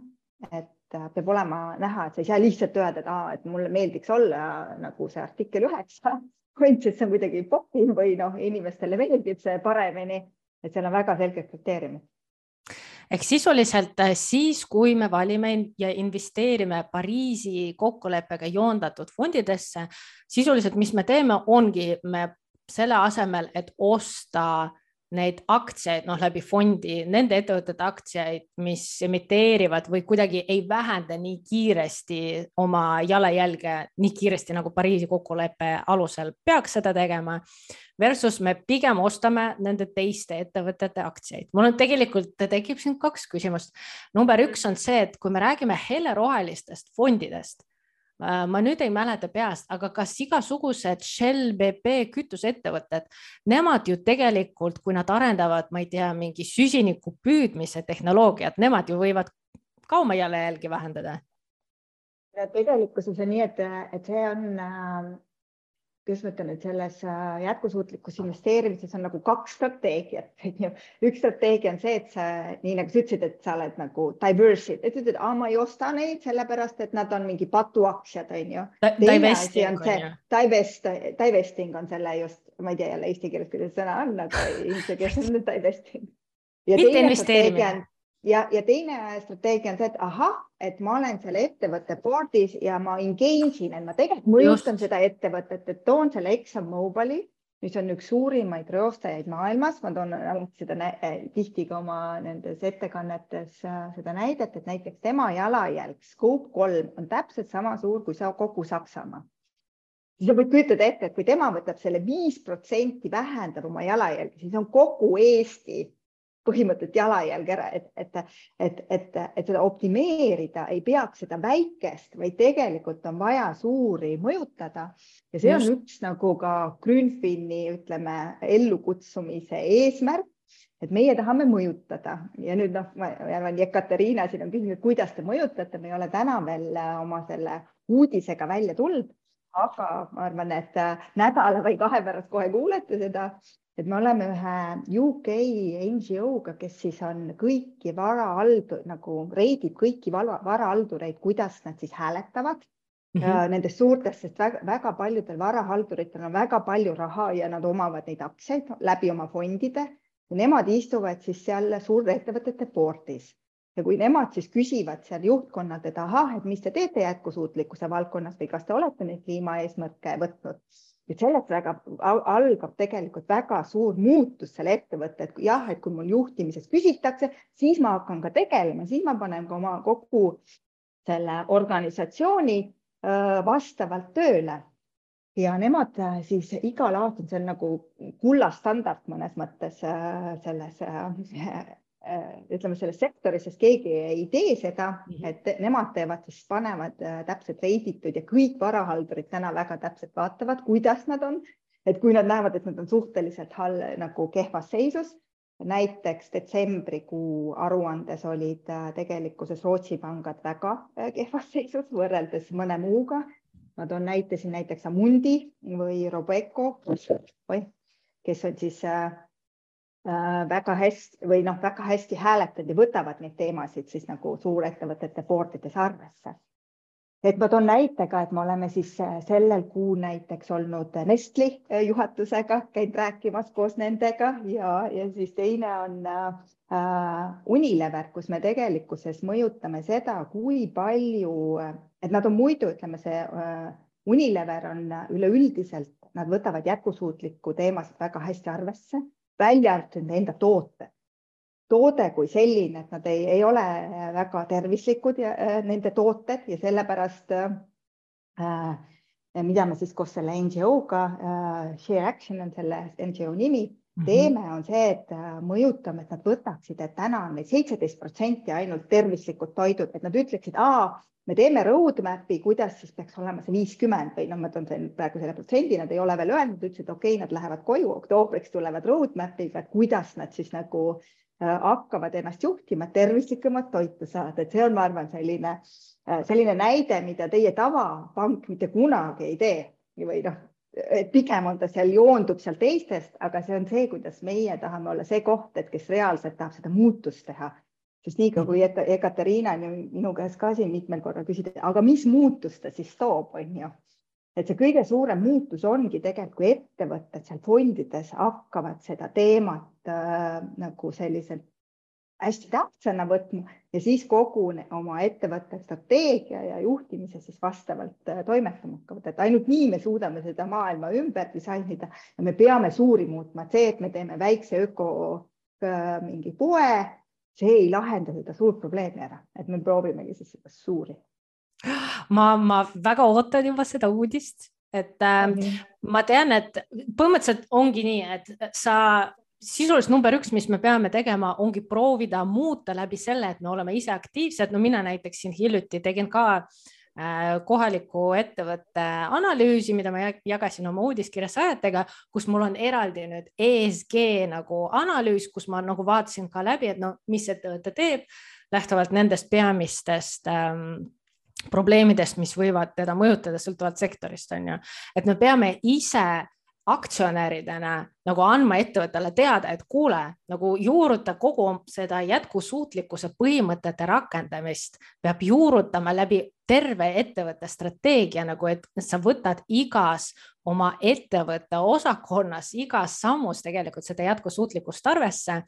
et peab olema näha, et sa ei saa lihtsalt öelda, et aa, et mulle meeldiks olla nagu see artikkel üheksa <laughs> fond, sest see on kuidagi popim või noh, inimestele meeldib see paremini et seal on väga selged kriteeriumid. Ehk sisuliselt äh, siis, kui me valime ja investeerime Pariisi kokkuleppega joondatud fondidesse, sisuliselt, mis me teeme, ongi me selle asemel, et osta neid aktsiaid, noh läbi fondi, nende ettevõtete aktsiaid, mis emiteerivad või kuidagi ei vähenda nii kiiresti oma jalajälge nii kiiresti nagu Pariisi kokkuleppe alusel peaks seda tegema. Versus me pigem ostame nende teiste ettevõtete aktsiaid. mul on tegelikult tekib siin kaks küsimust. number üks on see, et kui me räägime helerohelistest fondidest ma nüüd ei mäleta peast, aga kas igasugused Shell, BP kütuseettevõtted, nemad ju tegelikult, kui nad arendavad, ma ei tea, mingi süsiniku püüdmise tehnoloogiat, nemad ju võivad ka oma jalajälgi vähendada. tegelikkuses on nii, et, et see on äh, kuidas ma ütlen, et selles äh, jätkusuutlikus investeerimises on nagu kaks strateegiat, <laughs> onju. üks strateegia on see, et sa, nii nagu sa ütlesid, et sa oled nagu diversity, et ütled, et ma ei osta neid sellepärast, et nad on mingi patuaktsiad, onju. Divest, divesting on selle just, ma ei tea jälle eesti keeles, kuidas sõna on, aga <laughs> inglise keeles on divesting. mitte investeerimine ja, ja teine strateegia on see, et ahah, et ma olen selle ettevõtte board'is ja ma engage in, et ma tegelikult mõjutan Just. seda ettevõtet, et toon selle ExxonMobili, mis on üks suurimaid reostajaid maailmas, ma toon alati seda äh, tihti ka oma nendes ettekannetes äh, seda näidet, et näiteks tema jalajälg, scope kolm on täpselt sama suur kui kogu Saksamaa siis sa võid kujutada ette, et kui tema võtab selle viis protsenti, vähendab oma jalajälge, siis on kogu Eesti põhimõtteliselt jalajälg ära, et, et, et, et, et seda optimeerida ei peaks seda väikest, vaid tegelikult on vaja suuri mõjutada. ja see Just. on üks nagu ka Grünfini, ütleme, ellukutsumise eesmärk, et meie tahame mõjutada ja nüüd noh, ma arvan, Jekateriina siin on küsinud, kuidas te mõjutate, me ei ole täna veel oma selle uudisega välja tulnud, aga ma arvan, et nädala või kahe pärast kohe kuulete seda et me oleme ühe UK NGO-ga, kes siis on kõiki varahaldur nagu reidib kõiki varahaldureid, kuidas nad siis hääletavad. Mm -hmm. nendest suurtest, sest väga, väga paljudel varahalduritel on väga palju raha ja nad omavad neid aktsiaid läbi oma fondide. Ja nemad istuvad siis seal suurettevõtete board'is ja kui nemad siis küsivad seal juhtkonnad, et ahah, et mis te teete jätkusuutlikkuse valdkonnas või kas te olete neid kliimaeesmärke võtnud et sellest väga algab tegelikult väga suur muutus selle ettevõtte, et jah, et kui mul juhtimises küsitakse, siis ma hakkan ka tegelema, siis ma panen ka oma kogu selle organisatsiooni vastavalt tööle. Ja nemad siis igal aastal, see on nagu kullastandard mõnes mõttes selles ütleme selles sektoris, sest keegi ei tee seda, mhm. et nemad teevad siis, panevad täpselt reiditud ja kõik varahaldurid täna väga täpselt vaatavad, kuidas nad on, et kui nad näevad, et nad on suhteliselt hall, nagu kehvas seisus, näiteks detsembrikuu aruandes olid äh, tegelikkuses Rootsi pangad väga äh, kehvas <laughs> seisus võrreldes mõne muuga. ma toon näite siin näiteks Amundi või Robeco, kes on siis äh, väga hästi või noh, väga hästi hääletanud ja võtavad neid teemasid siis nagu suurettevõtete boardides arvesse. Et ma toon näite ka, et me oleme siis äh, sellel kuul näiteks olnud Nestli äh, juhatusega, käinud rääkimas koos nendega ja, ja siis teine on äh, Unilever, kus me tegelikkuses mõjutame seda, kui palju, et nad on muidu, ütleme, see äh, Unilever on üleüldiselt, nad võtavad jätkusuutlikku teemasid väga hästi arvesse, välja arvatud enda tooted toode kui selline, et nad ei, ei ole väga tervislikud ja äh, nende tooted ja sellepärast äh, mida me siis koos selle NGO-ga äh,, Share Action on selle NGO nimi. Teeme, on see, et äh, mõjutame, et nad võtaksid, et täna on meil seitseteist protsenti ainult tervislikud toidud, et nad ütleksid, me teeme roadmap'i, kuidas siis peaks olema see viiskümmend või noh, ma toon praegu selle protsendi, nad ei ole veel öelnud, ütlesid, okei okay,, nad lähevad koju, oktoobriks tulevad roadmap'iga, et kuidas nad siis nagu Äh, hakkavad ennast juhtima, tervislikumat toitu saada, et see on, ma arvan, selline, äh, selline näide, mida teie tavapank mitte kunagi ei tee või noh, et pigem on ta seal, joondub seal teistest, aga see on see, kuidas meie tahame olla see koht, et kes reaalselt tahab seda muutust teha. sest niikaua kui Ekateriina minu käest ka siin mitmel korral küsida, aga mis muutust ta siis toob, on ju et see kõige suurem muutus ongi tegelikult, kui ettevõtted seal fondides hakkavad seda teemat äh, nagu selliselt hästi tähtsana võtma ja siis kogu oma ettevõtte strateegia ja juhtimise siis vastavalt äh, toimetama hakkavad, et ainult nii me suudame seda maailma ümber disainida ja me peame suuri muutma, et see, et me teeme väikse öko äh, mingi poe, see ei lahenda seda suurt probleemi ära, et me proovimegi siis seda suuri. Ma, ma väga ootan juba seda uudist, et äh, mm -hmm. ma tean, et põhimõtteliselt ongi nii, et sa sisuliselt number üks, mis me peame tegema, ongi proovida muuta läbi selle, et me oleme ise aktiivsed. no mina näiteks siin hiljuti tegin ka äh, kohaliku ettevõtte analüüsi, mida ma jagasin oma uudiskirjas sajatega, kus mul on eraldi nüüd ESG nagu analüüs, kus ma nagu vaatasin ka läbi, et no mis ettevõte teeb lähtuvalt nendest peamistest ähm, probleemidest, mis võivad teda mõjutada sõltuvalt sektorist, on ju, et me peame ise aktsionäridena nagu andma ettevõttele teada, et kuule, nagu juuruta kogu seda jätkusuutlikkuse põhimõtete rakendamist, peab juurutama läbi terve ettevõtte strateegia nagu, et sa võtad igas oma ettevõtte osakonnas, igas sammus tegelikult seda jätkusuutlikkust arvesse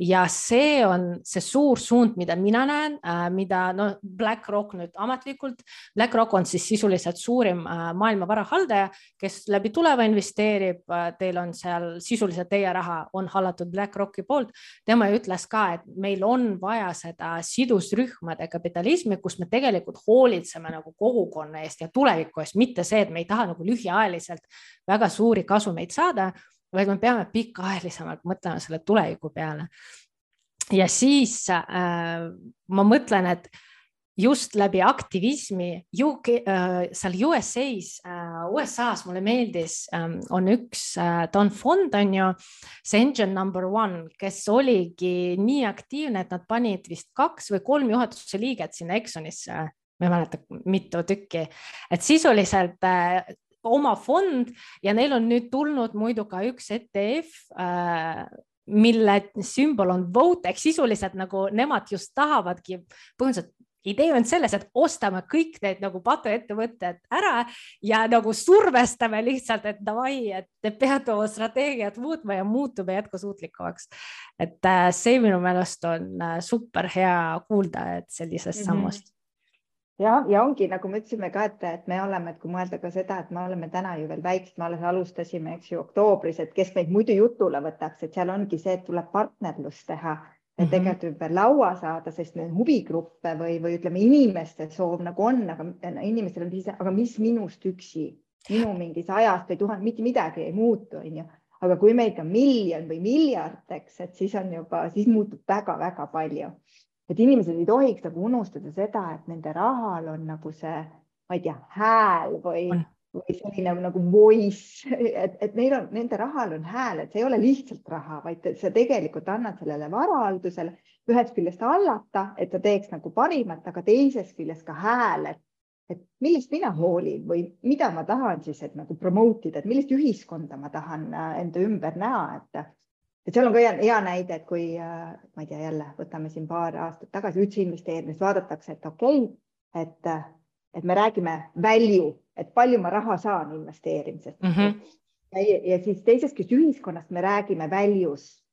ja see on see suur suund, mida mina näen, äh, mida no BlackRock nüüd ametlikult, BlackRock on siis sisuliselt suurim äh, maailma varahaldaja, kes läbi tuleva investeerib. Äh, teil on seal sisuliselt teie raha on hallatud BlackRocki poolt. tema ütles ka, et meil on vaja seda sidusrühmade kapitalismi, kus me tegelikult hoolitseme nagu kogukonna eest ja tuleviku eest, mitte see, et me ei taha nagu lühiajaliselt väga suuri kasumeid saada vaid me peame pikaajalisemalt mõtlema selle tuleviku peale. ja siis äh, ma mõtlen, et just läbi aktivismi UK, äh, seal USA-s äh,, USA-s mulle meeldis äh,, on üks äh,, ta on fond, on ju, see Engine number one, kes oligi nii aktiivne, et nad panid vist kaks või kolm juhatuse liiget sinna Exxonisse ma ei mäleta, mitu tükki, et sisuliselt äh, oma fond ja neil on nüüd tulnud muidu ka üks ETF äh, mille sümbol on vote ehk sisuliselt nagu nemad just tahavadki põhimõtteliselt idee on selles, et ostame kõik need nagu patuettevõtted ära ja nagu survestame lihtsalt, et davai, et te peate oma strateegiat muutma ja muutume jätkusuutlikumaks. et äh, see minu meelest on äh, super hea kuulda, et sellisest mm -hmm. sammust ja, ja ongi nagu me ütlesime ka, et, et me oleme, et kui mõelda ka seda, et me oleme täna ju veel väiksed, me alles alustasime, eks ju, oktoobris, et kes meid muidu jutule võtaks, et seal ongi see, et tuleb partnerlust teha. et mhm. tegelikult ümber laua saada, sest neid huvigruppe või, või ütleme, inimeste soov nagu on, aga inimestel on siis, aga mis minust üksi, minu mingis ajast või tuhat, mitte midagi ei muutu, onju. aga kui meid on miljon või miljard, eks, et siis on juba, siis muutub väga-väga palju. Et inimesed ei tohiks nagu unustada seda, et nende rahal on nagu see, ma ei tea, hääl või või selline nagu voice, et, et neil on, nende rahal on hääl, et see ei ole lihtsalt raha, vaid sa tegelikult annad sellele varahaldusele ühest küljest hallata, et ta teeks nagu parimat, aga teisest küljest ka hääl, et, et millest mina hoolin või mida ma tahan siis, et nagu promote ida, et millist ühiskonda ma tahan äh, enda ümber näha, et et seal on ka hea, hea näide, et kui äh, ma ei tea, jälle võtame siin paar aastat tagasi üldse investeerimist, vaadatakse, et okei okay,, et, et me räägime value et palju ma raha saan investeerimisest mm. -hmm. Ja, ja siis teisest küljest ühiskonnast me räägime values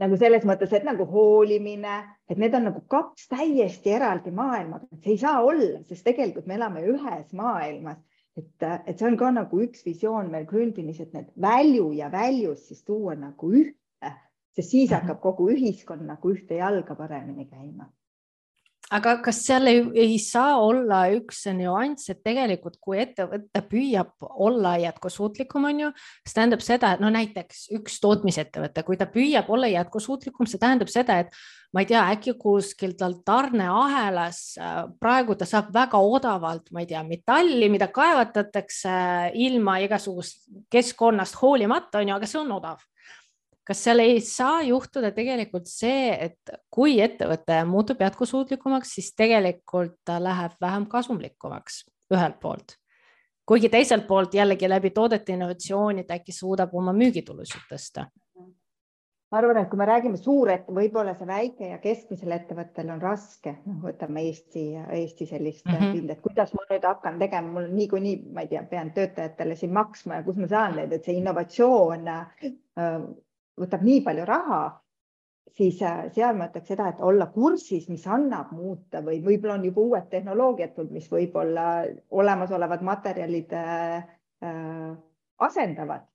nagu selles mõttes, et nagu hoolimine, et need on nagu kaks täiesti eraldi maailma, see ei saa olla, sest tegelikult me elame ühes maailmas, et, et see on ka nagu üks visioon meil Gründinis, et need value ja values siis tuua nagu ühte, sest siis mhm. hakkab kogu ühiskond nagu ühte jalga paremini käima aga kas seal ei, ei saa olla üks nüanss, et tegelikult, kui ettevõte püüab olla jätkusuutlikum, on ju, see tähendab seda, et no näiteks üks tootmisettevõte, kui ta püüab olla jätkusuutlikum, see tähendab seda, et ma ei tea, äkki kuskil tal tarneahelas äh, praegu ta saab väga odavalt, ma ei tea, metalli, mida kaevatatakse ilma igasugust keskkonnast hoolimata, on ju, aga see on odav kas seal ei saa juhtuda tegelikult see, et kui ettevõte muutub jätkusuutlikumaks, siis tegelikult ta läheb vähem kasumlikumaks ühelt poolt, kuigi teiselt poolt jällegi läbi toodete innovatsiooni ta äkki suudab oma müügitulusid tõsta ma arvan, et kui me räägime suuret, võib-olla see väike ja keskmisel ettevõttel on raske, noh, võtame Eesti, Eesti sellist mm -hmm. pildi, et kuidas ma nüüd hakkan tegema, mul niikuinii, ma ei tea, pean töötajatele siin maksma ja kus ma saan neid, et see innovatsioon äh, võtab nii palju raha, siis äh, seal ma ütleks seda, et olla kursis, mis annab muuta või võib-olla on juba uued tehnoloogiad tulnud, mis võib-olla olemasolevad materjalid äh, äh asendavad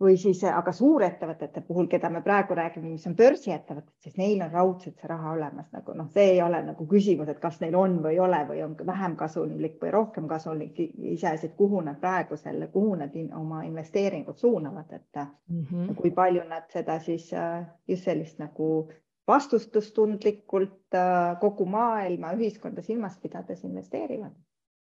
või siis aga suurettevõtete puhul, keda me praegu räägime, mis on börsiettevõtted, siis neil on raudselt see raha olemas nagu noh, see ei ole nagu küsimus, et kas neil on või ei ole või on vähem kasumlik või rohkem kasumlik, iseasi, et kuhu nad praegu selle, kuhu nad in, oma investeeringud suunavad, et mm -hmm. kui palju nad seda siis äh, just sellist nagu vastutustundlikult äh, kogu maailma ühiskonda silmas pidades investeerivad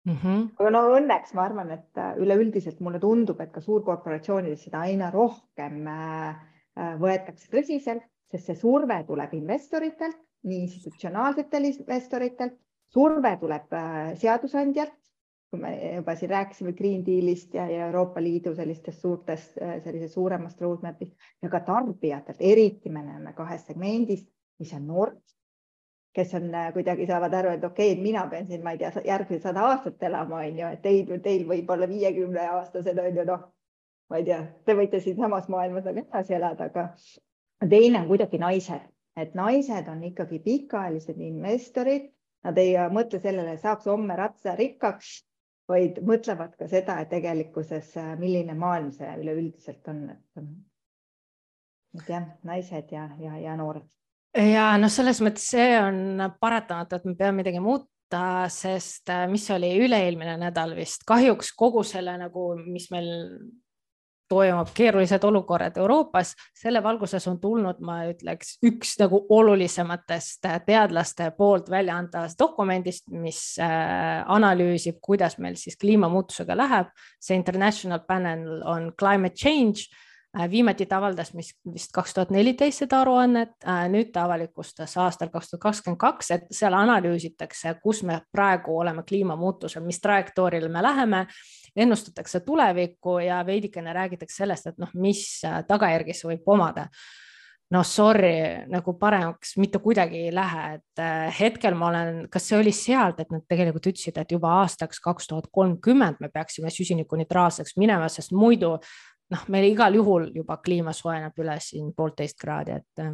Mm -hmm. aga no õnneks ma arvan, et äh, üleüldiselt mulle tundub, et ka suurkorporatsioonides seda aina rohkem äh, äh, võetakse tõsiselt, sest see surve tuleb investoritelt, nii institutsionaalsetel investoritelt, surve tuleb seadusandjalt, kui me juba siin rääkisime Green Dealist ja, ja Euroopa Liidu sellistest suurtest, sellisest suuremast roadmap'ist ja ka tarbijatelt, eriti me näeme kahes segmendis, mis on noored kes on äh, kuidagi saavad aru, et okei okay,, mina pean siin, ma ei tea, järgmised sada aastat elama, on ju, et teil, teil võib olla viiekümne aastased on ju noh, ma ei tea, te võite siinsamas maailmas nagu edasi elada, aga teine on kuidagi naised, et naised on ikkagi pikaajalised investorid, nad ei mõtle sellele, saaks homme ratsa rikkaks, vaid mõtlevad ka seda, et tegelikkuses, äh, milline maailm see üleüldiselt on, et, et jah, naised ja, ja, ja noored ja noh, selles mõttes see on paratamatu, et me peame midagi muutma, sest äh, mis oli üle-eelmine nädal vist, kahjuks kogu selle nagu, mis meil toimub, keerulised olukorrad Euroopas, selle valguses on tulnud, ma ütleks, üks nagu olulisematest äh, teadlaste poolt välja antavast dokumendist, mis äh, analüüsib, kuidas meil siis kliimamuutusega läheb. see International Panel on Climate Change viimati ta avaldas mis vist kaks tuhat neliteist seda aruannet, äh, nüüd ta avalikustas aastal kaks tuhat kakskümmend kaks, et seal analüüsitakse, kus me praegu oleme kliimamuutusel, mis trajektooril me läheme, ennustatakse tulevikku ja veidikene räägitakse sellest, et noh, mis äh, tagajärgi see võib omada. Noh, sorry, nagu paremaks mitte kuidagi ei lähe, et hetkel ma olen, kas see oli sealt, et nad tegelikult ütlesid, et juba aastaks kaks tuhat kolmkümmend me peaksime süsinikuneutraalseks minema, sest muidu noh, meil igal juhul juba kliima soojeneb üle siin poolteist kraadi, et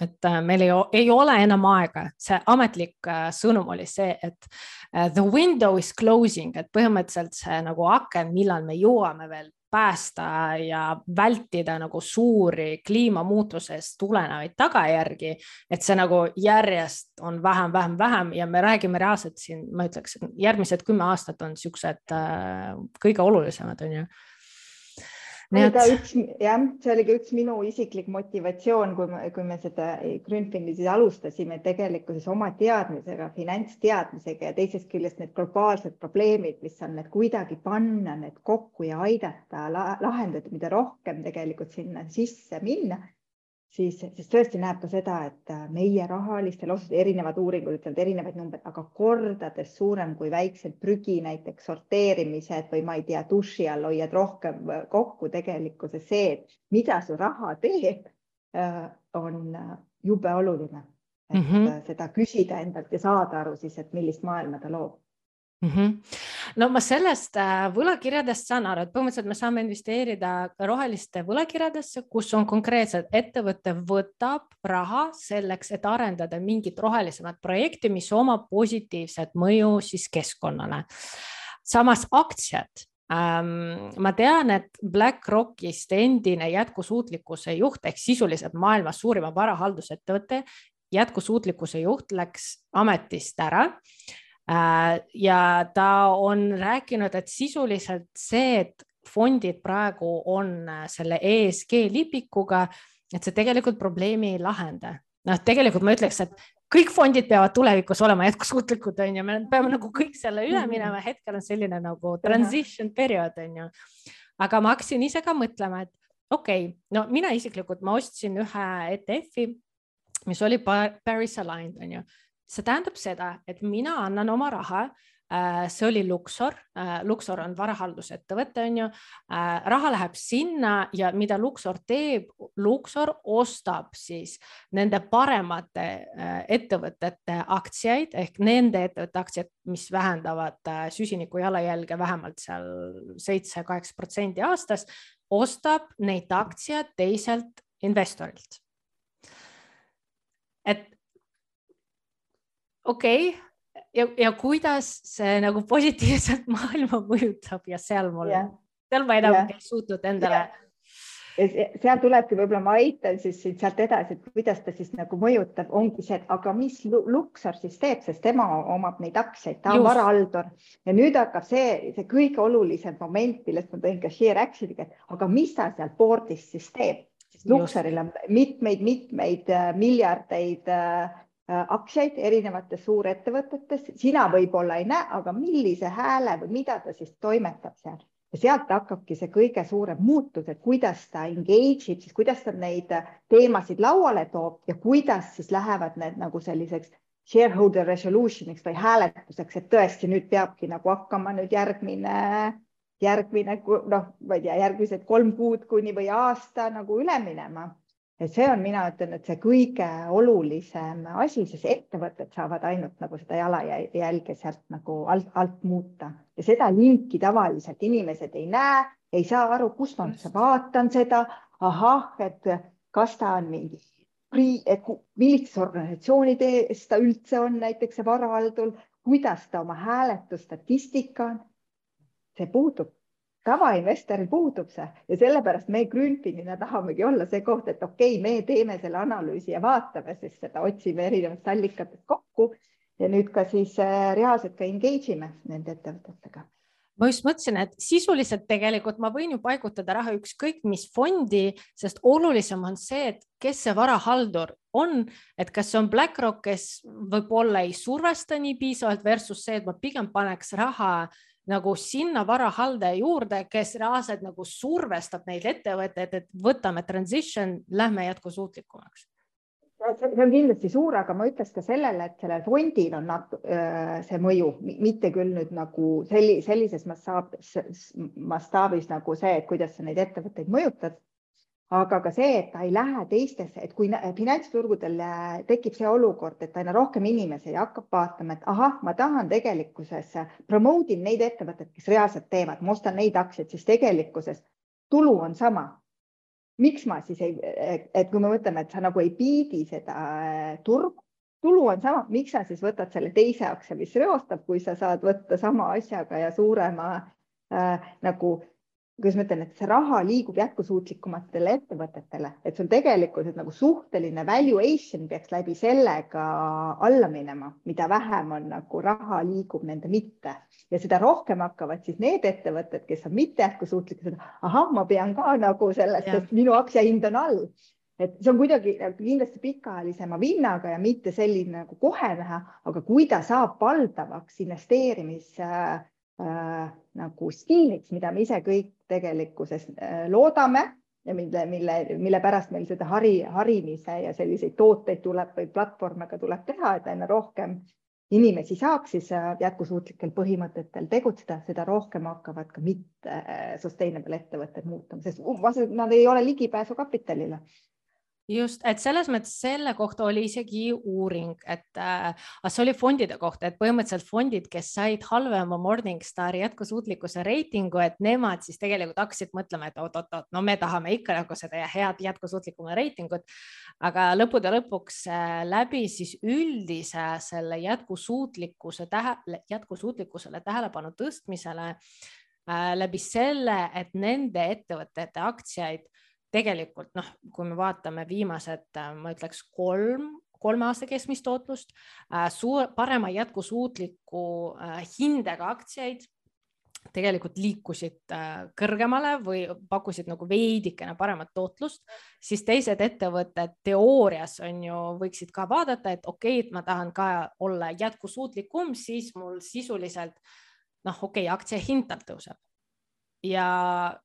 et äh, meil ei, ei ole enam aega, see ametlik äh, sõnum oli see, et äh, the window is closing, et põhimõtteliselt see nagu aken, millal me jõuame veel päästa ja vältida nagu suuri kliimamuutusest tulenevaid tagajärgi, et see nagu järjest on vähem, vähem, vähem ja me räägime reaalselt siin, ma ütleks, järgmised kümme aastat on niisugused kõige olulisemad, on ju Nii et... üks jah, see oli ka üks minu isiklik motivatsioon, kui me, kui me seda Grünfini siis alustasime, tegelikkuses oma teadmisega, finantsteadmisega ja teisest küljest need globaalsed probleemid, mis on need kuidagi panna need kokku ja aidata lahendada, mida rohkem tegelikult sinna sisse minna siis, siis tõesti näeb ka seda, et äh, meie rahalistel otsustel, erinevad uuringud ütlevad erinevaid numbreid, aga kordades suurem kui väiksed prügi näiteks sorteerimised või ma ei tea, duši all hoiad rohkem äh, kokku tegelikkuses see, et mida su raha teeb, äh, on jube oluline. et mm -hmm. seda küsida endalt ja saada aru siis, et millist maailma ta loob mm. -hmm. no ma sellest äh, võlakirjadest saan aru, et põhimõtteliselt me saame investeerida roheliste võlakirjadesse, kus on konkreetselt ettevõte võtab raha selleks, et arendada mingit rohelisemat projekti, mis omab positiivset mõju siis keskkonnale. samas aktsiad ähm, ma tean, et BlackRockist endine jätkusuutlikkuse juht ehk sisuliselt maailma suurima varahaldusettevõte jätkusuutlikkuse juht läks ametist ära ja ta on rääkinud, et sisuliselt see, et fondid praegu on äh, selle ESG lipikuga, et see tegelikult probleemi ei lahenda. noh, tegelikult ma ütleks, et kõik fondid peavad tulevikus olema jätkusuutlikud, on ju, me peame nagu kõik selle üle mhm. minema, hetkel on selline nagu transition periood, on ju. aga ma hakkasin ise ka mõtlema, et okei okay,, no mina isiklikult, ma ostsin ühe ETF-i, mis oli Paris Aligned, on ju see tähendab seda, et mina annan oma raha äh, see oli Luxor, äh, Luxor on varahaldusettevõte, on ju. Äh, raha läheb sinna ja mida Luxor teeb, Luxor ostab siis nende paremate ettevõtete aktsiaid ehk nende ettevõtete aktsiaid, mis vähendavad süsiniku jalajälge vähemalt seal seitse-kaheksa protsenti aastas, ostab neid aktsiaid teiselt investorilt. et okei okay. ja, ja kuidas see nagu positiivselt <laughs> maailma mõjutab ja seal mul yeah., seal ma enam yeah. ei suutnud endale yeah seal tulebki, võib-olla ma aitan siis sealt edasi, et kuidas ta siis nagu mõjutab, ongi see, et aga mis Luxor siis teeb, sest tema omab neid aktsiaid, ta on varahaldur ja nüüd hakkab see, see kõige olulisem moment, millest ma tõin ka Sheer Action'iga, et aga mis ta seal board'is siis teeb, Luxoril on mitmeid-mitmeid äh, miljardeid Äh, aktsiaid erinevates suurettevõtetes, sina võib-olla ei näe, aga millise hääle või mida ta siis toimetab seal? Ja sealt hakkabki see kõige suurem muutus, et kuidas ta engage ib, siis kuidas ta neid teemasid lauale toob ja kuidas siis lähevad need nagu selliseks shareholder resolution'iks või hääletuseks, et tõesti nüüd peabki nagu hakkama nüüd järgmine, järgmine noh, ma ei tea, järgmised kolm kuud kuni või aasta nagu üle minema et see on, mina ütlen, et see kõige olulisem asi, sest ettevõtted saavad ainult nagu seda jalajälge sealt nagu alt, alt muuta ja seda linki tavaliselt inimesed ei näe, ei saa aru, kust ma üldse vaatan seda. ahah, et kas ta on mingi, et millistes organisatsioonides ta üldse on, näiteks see varahaldul, kuidas ta oma hääletusstatistika on. see puudub tavainvestoril puudub see ja sellepärast me Grünfinina tahamegi olla see koht, et okei okay,, me teeme selle analüüsi ja vaatame siis seda, otsime erinevatest allikatest kokku ja nüüd ka siis äh, reaalselt ka engage ime nende ettevõtetega. Ma just mõtlesin, et sisuliselt tegelikult ma võin ju paigutada raha ükskõik mis fondi, sest olulisem on see, et kes see varahaldur on, et kas see on BlackRock, kes võib-olla ei survesta nii piisavalt versus see, et ma pigem paneks raha äh, nagu sinna varahaldaja juurde, kes reaalselt nagu survestab neid ettevõtteid, et võtame transition, lähme jätkusuutlikumaks. See on kindlasti suur, aga ma ütleks ka sellele, et sellel fondil on see mõju, mitte küll nüüd nagu selli, sellises mastaabis, mastaabis nagu see, et kuidas sa neid ettevõtteid mõjutad aga ka see, et ta ei lähe teistesse, et kui finantsturgudel äh, tekib see olukord, et aina rohkem inimesi hakkab vaatama, et ahah, ma tahan tegelikkuses promote in neid ettevõtteid, kes reaalselt teevad, ma ostan neid aktsiaid, siis tegelikkuses tulu on sama. miks ma siis ei, et kui me mõtleme, et sa nagu ei piidi seda äh, turgu, tulu on sama, miks sa siis võtad selle teise aktsia, mis reostab, kui sa saad võtta sama asjaga ja suurema äh, nagu kuidas ma ütlen, et see raha liigub jätkusuutlikumatele ettevõtetele, et sul tegelikkuses nagu suhteline valuation peaks läbi sellega alla minema, mida vähem on nagu raha liigub nende mitte ja seda rohkem hakkavad siis need ettevõtted, kes on mitte jätkusuutlikud, ahah, ma pean ka nagu sellest, sest minu aktsiahind on all. et see on kuidagi nagu kindlasti pikaajalisema vinnaga ja mitte selline nagu kohe näha, aga kui ta saab valdavaks investeerimis äh, äh, nagu stiiliks, mida me ise kõik tegelikkuses äh, loodame ja mille, mille, mille pärast meil seda hari, harimise ja selliseid tooteid tuleb või platvorme ka tuleb teha, et aina rohkem inimesi saaks siis äh, jätkusuutlikel põhimõtetel tegutseda, seda rohkem hakkavad ka mitte äh, sustainable ettevõtted muutuma, sest nad ei ole ligipääsu kapitalile just, et selles mõttes selle kohta oli isegi uuring, et äh, see oli fondide kohta, et põhimõtteliselt fondid, kes said halvema Morningstari jätkusuutlikkuse reitingu, et nemad siis tegelikult hakkasid mõtlema, et oot-oot-oot, no me tahame ikka nagu seda head jätkusuutlikuma reitingut. aga lõppude lõpuks äh, läbi siis üldise selle jätkusuutlikkuse tähe, jätkusuutlikkusele tähelepanu tõstmisele äh, läbi selle, et nende ettevõtete aktsiaid tegelikult noh, kui me vaatame viimased, äh, ma ütleks kolm, kolme aasta keskmist tootlust, äh, suur, parema jätkusuutliku äh, hindega aktsiaid tegelikult liikusid kõrgemale või pakkusid nagu veidikene paremat tootlust, siis teised ettevõtted teoorias on ju, võiksid ka vaadata, et okei okay,, et ma tahan ka olla jätkusuutlikum, siis mul sisuliselt noh, okei okay,, aktsia hind tal tõuseb ja,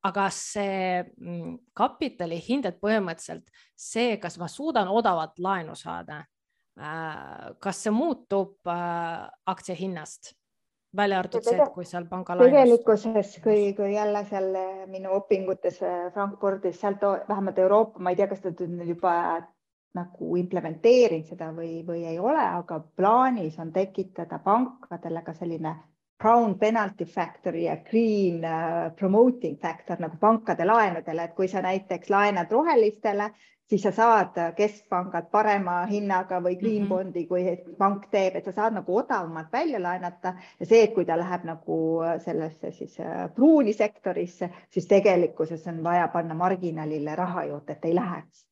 aga see mm, kapitali hind, et põhimõtteliselt see, kas ma suudan odavat laenu saada, äh, kas see muutub äh, aktsia hinnast? välja arvatud see, et kui seal pangalaenus. tegelikkuses, kui, kui jälle seal minu õpingutes äh, Frankfurdis, sealt vähemalt Euroopa, ma ei tea, kas ta nüüd juba nagu implementeerinud seda või, või ei ole, aga plaanis on tekitada pankadele ka selline Crown penalty factor ja green uh, promoting factor nagu pankade laenudele, et kui sa näiteks laenad rohelistele, siis sa saad keskpangalt parema hinnaga või green -hmm. bondi, kui pank teeb, et sa saad nagu odavamalt välja laenata ja see, et kui ta läheb nagu sellesse siis pruuni sektorisse, siis tegelikkuses on vaja panna marginaalile raha juurde, et ei läheks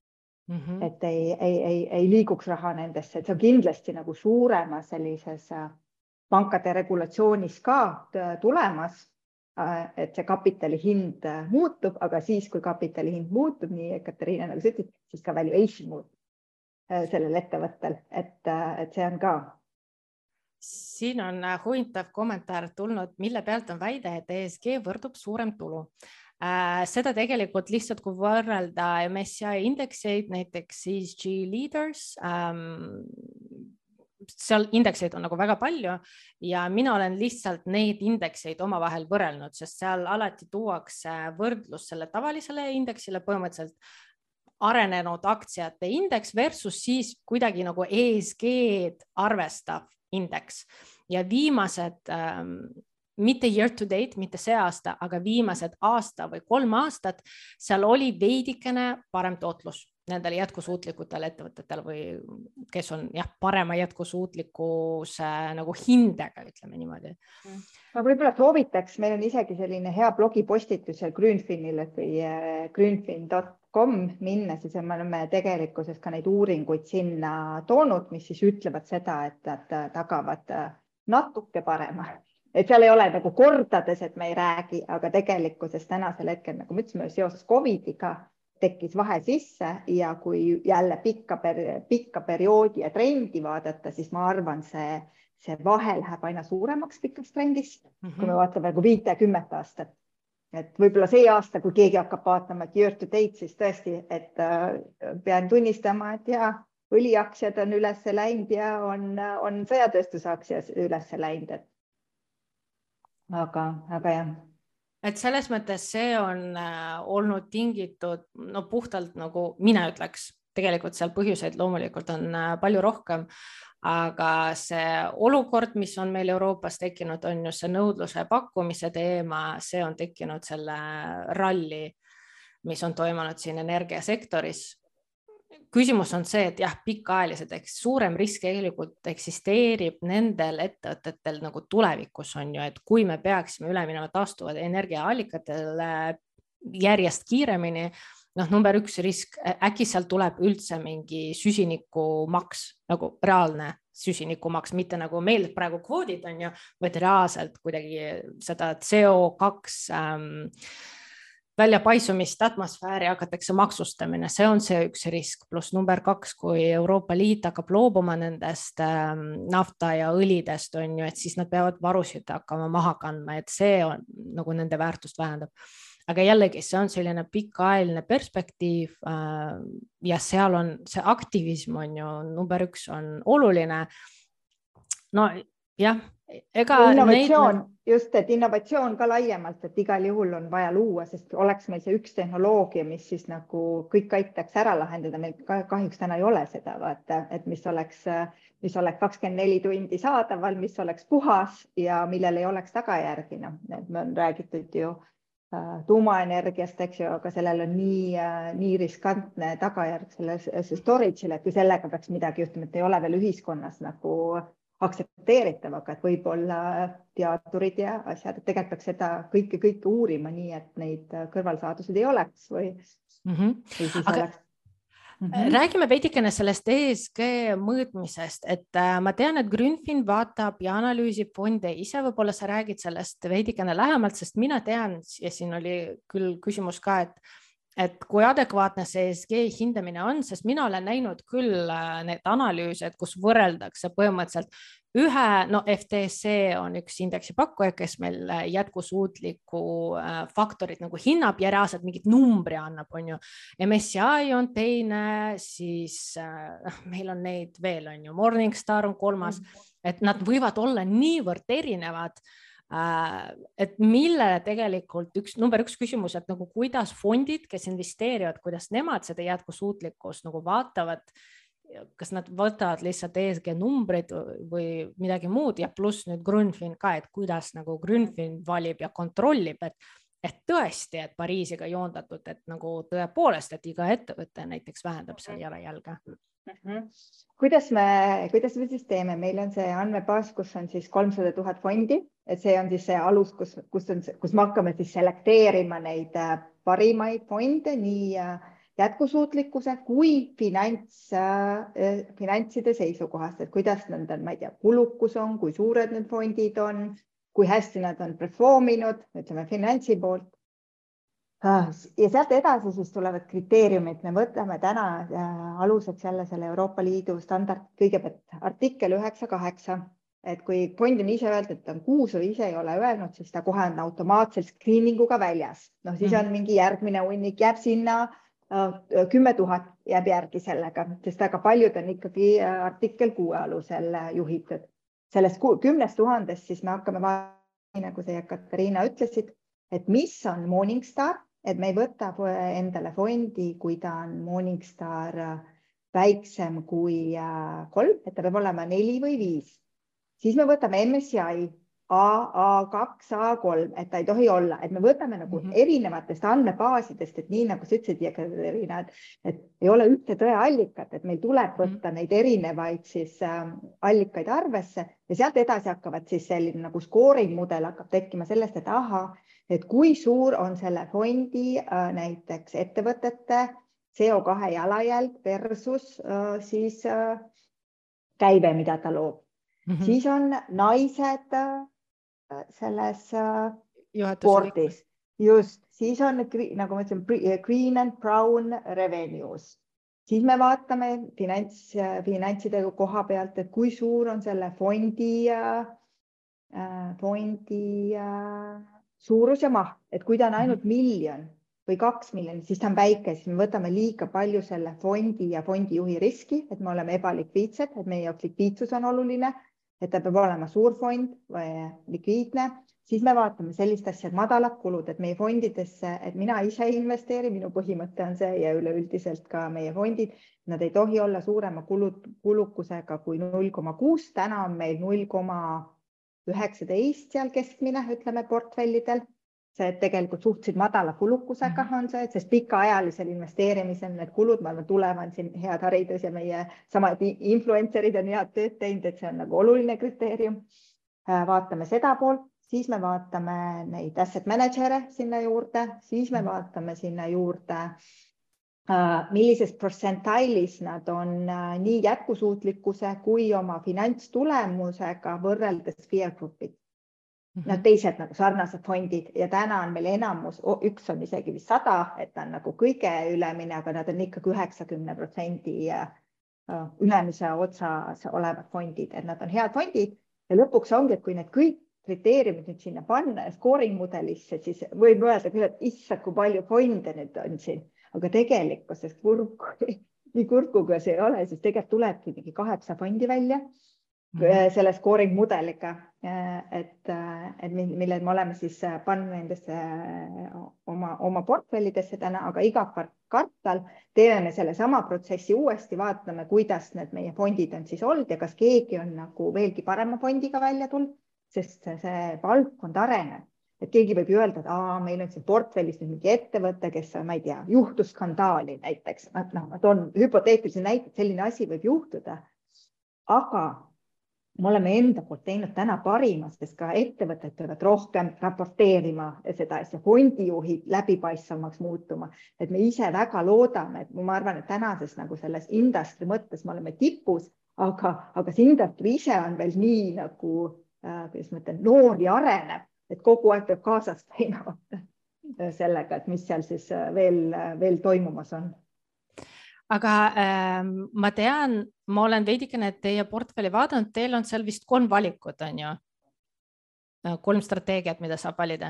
mm. -hmm. et ei, ei, ei, ei liiguks raha nendesse, et see on kindlasti nagu suuremas sellises uh, pankade regulatsioonis ka tulemas, äh, et see kapitali hind äh, muutub, aga siis, kui kapitali hind muutub, nii Katariina nagu sa ütlesid, siis ka valuation muutub äh, sellel ettevõttel, et, et see on ka siin on huvitav kommentaar tulnud, mille pealt on väide, et ESG võrdub suurem tulu äh,. seda tegelikult lihtsalt, kui võrrelda MSCI indekseid, näiteks ESG Leaders ähm,, seal indekseid on nagu väga palju ja mina olen lihtsalt neid indekseid omavahel võrrelnud, sest seal alati tuuakse võrdlus selle tavalisele indeksile põhimõtteliselt arenenud aktsiate indeks versus siis kuidagi nagu ESG-d arvestav indeks. Ja viimased ähm, mitte year to date, mitte see aasta, aga viimased aasta või kolm aastat, seal oli veidikene parem tootlus nendele jätkusuutlikutele ettevõtetele või kes on jah, parema jätkusuutlikkuse nagu hindega, ütleme niimoodi. ma võib-olla soovitaks, meil on isegi selline hea blogipostitus seal Grünfinil või äh, grünfin.com minna, siis me oleme tegelikkuses ka neid uuringuid sinna toonud, mis siis ütlevad seda, et nad tagavad äh, natuke parema et seal ei ole nagu kordades, et me ei räägi, aga tegelikkuses tänasel hetkel, nagu me ütlesime, seoses Covidiga tekkis vahe sisse ja kui jälle pikka, pikka perioodi ja trendi vaadata, siis ma arvan, see, see vahe läheb aina suuremaks pikas trendis mm, -hmm. kui me vaatame nagu viite-kümmet aastat. et võib-olla see aasta, kui keegi hakkab vaatama, year to date, siis tõesti, et äh, pean tunnistama, et ja õliaktsiad on üles läinud ja on, on sõjatööstuse aktsiad üles läinud, et aga, aga jah et selles mõttes see on äh, olnud tingitud no puhtalt nagu mina ütleks, tegelikult seal põhjuseid loomulikult on äh, palju rohkem, aga see olukord, mis on meil Euroopas tekkinud, on just see nõudluse pakkumise teema, see on tekkinud selle ralli, mis on toimunud siin energiasektoris küsimus on see, et jah, pikaajaliselt ehk suurem risk tegelikult eksisteerib nendel ettevõtetel nagu tulevikus on ju, et kui me peaksime üle minema taastuvad energiaallikatele järjest kiiremini noh, number üks risk, äkki sealt tuleb üldse mingi süsinikumaks nagu reaalne süsinikumaks, mitte nagu meil praegu kvoodid on ju, vaid reaalselt kuidagi seda CO2 ähm, väljapaisumist atmosfääri hakatakse maksustamine, see on see üks risk, pluss number kaks, kui Euroopa Liit hakkab loobuma nendest ähm, nafta ja õlidest on ju, et siis nad peavad varusid hakkama maha kandma, et see on nagu nende väärtust vähendab. Aga jällegi, see on selline pikaajaline perspektiiv äh, ja seal on see aktivism on ju number üks on oluline. no jah, ega. innovatsioon neid..., just, et innovatsioon ka laiemalt, et igal juhul on vaja luua, sest oleks meil see üks tehnoloogia, mis siis nagu kõik aitaks ära lahendada, meil kahjuks täna ei ole seda, vaata, et mis oleks, mis oleks kakskümmend neli tundi saadaval, mis oleks puhas ja millel ei oleks tagajärgi, noh, me on räägitud ju Äh, tuumaenergiast, eks ju, aga sellel on nii, äh, nii riskantne tagajärg sellele storage'ile, et kui sellega peaks midagi juhtuma, et ei ole veel ühiskonnas nagu aktsepteeritav, aga et võib-olla teadurid ja asjad, et tegelikult peaks seda kõike, kõike uurima nii, et neid kõrvalsaaduseid ei oleks või mm, -hmm. või siis aga... oleks Mm -hmm. räägime veidikene sellest ESG mõõtmisest, et äh, ma tean, et Grünfin vaatab ja analüüsib fonde ise, võib-olla sa räägid sellest veidikene lähemalt, sest mina tean ja siin oli küll küsimus ka, et et kui adekvaatne see ESG hindamine on, sest mina olen näinud küll äh, neid analüüse, et kus võrreldakse põhimõtteliselt ühe, no FTSE on üks indeksi pakkuja, kes meil äh, jätkusuutlikku äh, faktorit nagu hinnab ja reaalselt mingit numbri annab, on ju. MSCI on teine, siis äh, meil on neid veel, on ju, Morningstar on kolmas mm, et nad võivad olla niivõrd erinevad. Et millele tegelikult üks number üks küsimus, et nagu kuidas fondid, kes investeerivad, kuidas nemad seda jätkusuutlikkust nagu vaatavad kas nad võtavad lihtsalt ESG numbrid või midagi muud ja pluss nüüd Grünfin ka, et kuidas nagu Grünfin valib ja kontrollib, et, et tõesti, et Pariisiga joondatud, et nagu tõepoolest, et iga ettevõte näiteks vähendab seal jalajälge mm. -hmm. Kuidas me, kuidas me siis teeme, meil on see andmebaas, kus on siis kolmsada tuhat fondi, et see on siis see alus, kus, kus on, kus me hakkame siis selekteerima neid äh, parimaid fonde nii äh, jätkusuutlikkuse kui finants äh,, finantside seisukohast, et kuidas nendel, ma ei tea, kulukus on, kui suured need fondid on, kui hästi nad on perform inud, ütleme finantsi poolt. äh,. Ja sealt edasi siis tulevad kriteeriumid, me võtame täna äh, aluseks jälle selle Euroopa Liidu standard, kõigepealt artikkel üheksa kaheksa, et kui fond on ise öelnud, et on kuus või ise ei ole öelnud, siis ta kohe on automaatselt screening uga väljas, noh siis on mhm. mingi järgmine hunnik jääb sinna Äh, kümme tuhat jääb järgi sellega, sest väga paljud on ikkagi äh, artikkel kuue alusel äh, juhitud. sellest kümnest tuhandest siis me hakkame vaatama, nagu sa, Katariina, ütlesid, et mis on Morningstar, et me ei võta endale fondi, kui ta on Morningstar väiksem kui kolm, et ta peab olema neli või viis. siis me võtame MSCI A, A2, A3, et ta ei tohi olla, et me võtame nagu mm -hmm. erinevatest andmebaasidest, et nii nagu sa ütlesid, Jekaterina, et, et ei ole ühte tõeallikat, et meil tuleb mhm. võtta mm -hmm. neid erinevaid siis äh, allikaid arvesse ja sealt edasi hakkavad siis selline nagu scoring mudel hakkab tekkima sellest, et ahah, et kui suur on selle fondi äh, näiteks ettevõtete CO2 jalajälg versus äh, siis äh, käive, mida ta loob mm. -hmm. siis on naised äh, selles board'is, äh, just, siis on nagu ma ütlesin, green and brown revenues, siis me vaatame finants, finantside koha pealt, et kui suur on selle fondi äh,, fondi suurus ja maht, et kui ta on ainult -hmm. miljon või kaks miljonit, siis ta on väike, siis me võtame liiga palju selle fondi ja fondijuhi riski, et me oleme ebalikviidsed, et meie jaoks likviidsus on oluline et ta peab olema suur fond või likviidne, siis me vaatame sellist asja, et madalad kulud, et meie fondidesse, et mina ise ei investeeri, minu põhimõte on see ja üleüldiselt ka meie fondid, nad ei tohi olla suurema kulut, kulukusega kui null koma kuus, täna on meil null koma üheksateist seal keskmine, ütleme portfellidel see tegelikult suhteliselt madala kulukusega mhm. on see, sest pikaajalisel investeerimisel need kulud, ma arvan, tulevad siin head haridus ja meie samad influencer'id on head tööd teinud, et see on nagu oluline kriteerium. Äh, vaatame seda poolt, siis me vaatame neid asset manager'e sinna juurde, siis me Mhm. vaatame sinna juurde äh, millises protsentiilis nad on äh, nii jätkusuutlikkuse kui oma finantstulemusega võrreldes peer group'id. Mhm. no teised nagu sarnased fondid ja täna on meil enamus, üks on isegi vist sada, et ta on nagu kõige ülemine, aga nad on ikkagi üheksakümne protsendi äh, ülemise otsas olevad fondid, et nad on head fondid ja lõpuks ongi, et kui need kõik kriteeriumid nüüd sinna panna ja scoring mudelisse, siis võib öelda küll, et issand, kui palju fonde nüüd on siin, aga tegelikkuses kurb, <laughs> nii kurb kui see ei ole, siis tegelikult tulebki mingi kaheksa fondi välja. Selle scoring mudeliga, et, et mille me oleme siis pannud nendesse oma, oma portfellidesse täna, aga iga kvartal teeme me sellesama protsessi uuesti, vaatame, kuidas need meie fondid on siis olnud ja kas keegi on nagu veelgi parema fondiga välja tulnud, sest see valdkond areneb et keegi võib ju öelda, et aa, meil on siin portfellis nüüd mingi ettevõte, kes, ma ei tea, juhtus skandaali näiteks, noh, ma toon hüpoteetilise näite, selline asi võib juhtuda. aga me oleme enda poolt teinud täna parima, sest ka ettevõtted peavad rohkem raporteerima seda asja, fondijuhid läbipaistvamaks muutuma, et me ise väga loodame, et ma arvan, et tänases nagu selles industry mõttes me oleme tipus, aga, aga see industry ise on veel nii nagu äh,, kuidas ma ütlen, noor ja areneb, et kogu aeg peab kaasas käima <laughs> sellega, et mis seal siis veel, veel toimumas on aga äh, ma tean, ma olen veidikene teie portfelli vaadanud, teil on seal vist kolm valikut, on ju? kolm strateegiat, mida saab valida.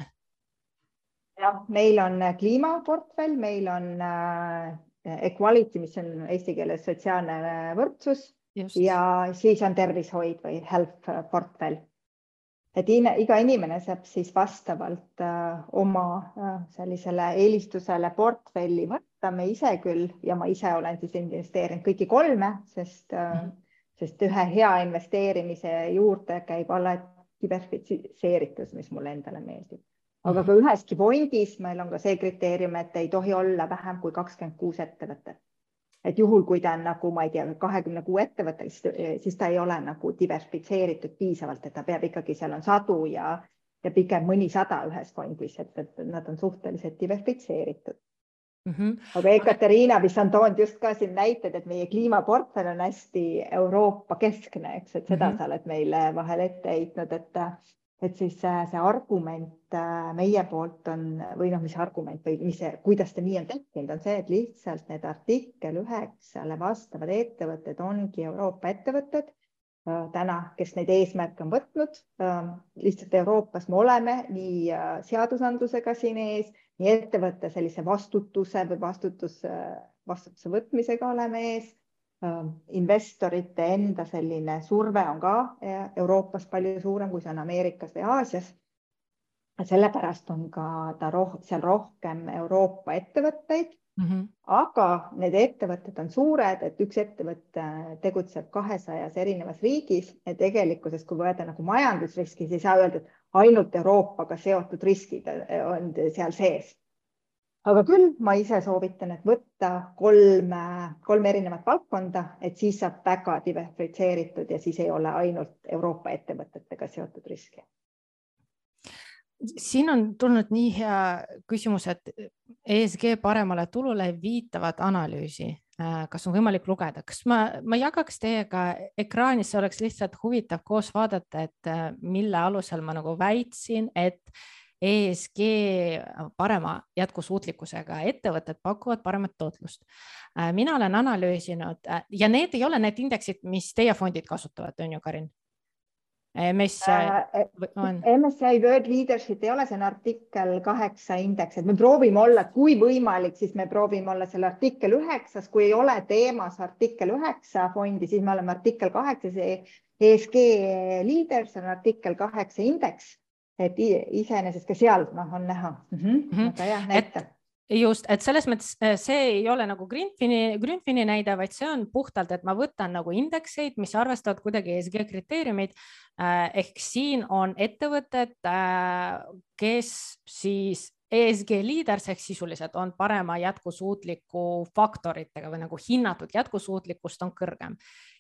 jah, meil on kliimaportfell, meil on äh, equality, mis on eesti keeles sotsiaalne võrdsus Just. ja siis on tervishoid või health portfell et iga inimene saab siis vastavalt äh, oma äh, sellisele eelistusele portfelli võtta, me ise küll ja ma ise olen siis investeerinud kõiki kolme, sest mm, -hmm. sest ühe hea investeerimise juurde käib alati diversifitseeritus, mis mulle endale meeldib. aga -hmm. ka üheski fondis meil on ka see kriteerium, et ei tohi olla vähem kui kakskümmend kuus ettevõtet et juhul, kui ta on nagu, ma ei tea, kahekümne kuue ettevõttega, siis ta ei ole nagu diversifitseeritud piisavalt, et ta peab ikkagi, seal on sadu ja, ja pigem mõnisada ühes fondis, et, et nad on suhteliselt diversifitseeritud mm. -hmm. aga Ekaterina vist on toonud just ka siin näited, et meie kliimaportfell on hästi Euroopa keskne, eks, et seda mm -hmm. sa oled meile vahel ette heitnud, et et siis see argument meie poolt on või noh, mis argument või mis, kuidas ta nii on tekkinud, on see, et lihtsalt need artikkel üheksale vastavad ettevõtted ongi Euroopa ettevõtted täna, kes neid eesmärke on võtnud. lihtsalt Euroopas me oleme nii seadusandlusega siin ees, nii ettevõtte sellise vastutuse või vastutus, vastutuse võtmisega oleme ees Ähm, investorite enda selline surve on ka äh, Euroopas palju suurem, kui see on Ameerikas või Aasias. sellepärast on ka ta roh seal rohkem Euroopa ettevõtteid mm, -hmm. aga need ettevõtted on suured, et üks ettevõte tegutseb kahesajas erinevas riigis ja tegelikkuses, kui võtta nagu majandusriski, siis ei saa öelda, et ainult Euroopaga seotud riskid on seal sees aga küll ma ise soovitan, et võtta kolm, kolm erinevat valdkonda, et siis saab väga diversifitseeritud ja siis ei ole ainult Euroopa ettevõtetega seotud riske. siin on tulnud nii hea küsimus, et ESG paremale tulule viitavat analüüsi, kas on võimalik lugeda, kas ma, ma jagaks teiega ekraanis, see oleks lihtsalt huvitav koos vaadata, et mille alusel ma nagu väitsin, et ESG parema jätkusuutlikkusega ettevõtted pakuvad paremat tootlust. mina olen analüüsinud ja need ei ole need indeksid, mis teie fondid kasutavad, on ju, Karin? MSCI on. MSCI World Leadership ei ole, see on artikkel kaheksa indeks, et me proovime olla, kui võimalik, siis me proovime olla seal artikkel üheksas, kui ei ole teemas artikkel üheksa fondi, siis me oleme artikkel kaheksa, see ESG Leaders on artikkel kaheksa indeks et iseenesest ka seal noh, on näha mm. -hmm. väga hea näite. just, et selles mõttes see ei ole nagu Greenfini, Greenfini näide, vaid see on puhtalt, et ma võtan nagu indekseid, mis arvestavad kuidagi ESG kriteeriumid. ehk siin on ettevõtted, kes siis ESG leaders ehk sisuliselt on parema jätkusuutliku faktoritega või nagu hinnatud jätkusuutlikkust on kõrgem.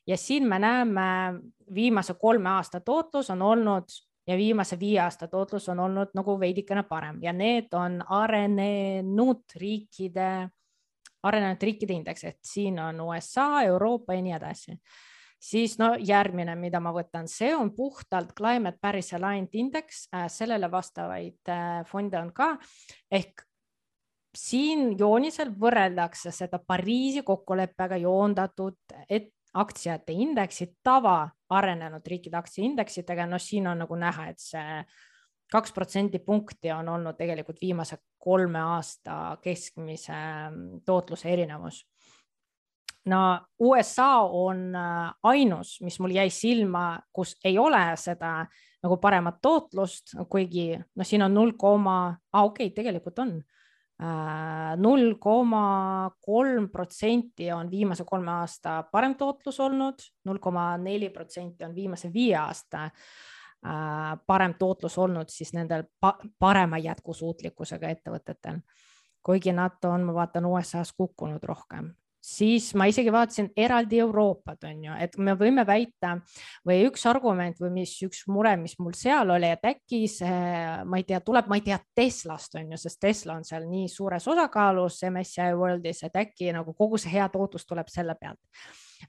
ja siin me näeme viimase kolme aasta tootlus on olnud ja viimase viie aasta tootlus on olnud nagu veidikene parem ja need on arenenud riikide, arenenud riikide indeks, et siin on USA, Euroopa ja nii edasi. Siis no järgmine, mida ma võtan, see on puhtalt Climate Paris Aligned Index äh,, sellele vastavaid äh, fonde on ka. Ehk siin joonisel võrreldakse seda Pariisi kokkuleppega joondatud et aktsiate indeksit tava arenenud riikide aktsiaindeksitega, no siin on nagu näha, et see kaks protsendipunkti on olnud tegelikult viimase kolme aasta keskmise mm, tootluse erinevus. no USA on äh, ainus, mis mul jäi silma, kus ei ole seda nagu paremat tootlust, kuigi noh, siin on null koma, okei okay,, tegelikult on null koma kolm protsenti on viimase kolme aasta parem tootlus olnud, null koma neli protsenti on viimase viie aasta äh, parem tootlus olnud siis nendel parema jätkusuutlikkusega ettevõtetel. kuigi nad on, ma vaatan USA-s kukkunud rohkem siis ma isegi vaatasin eraldi Euroopat, on ju, et me võime väita või üks argument või mis üks mure, mis mul seal oli, et äkki see, ma ei tea, tuleb, ma ei tea, Teslast on ju, sest Tesla on seal nii suures osakaalus MSCI Worldis, et äkki nagu kogu see hea tootlus tuleb selle pealt.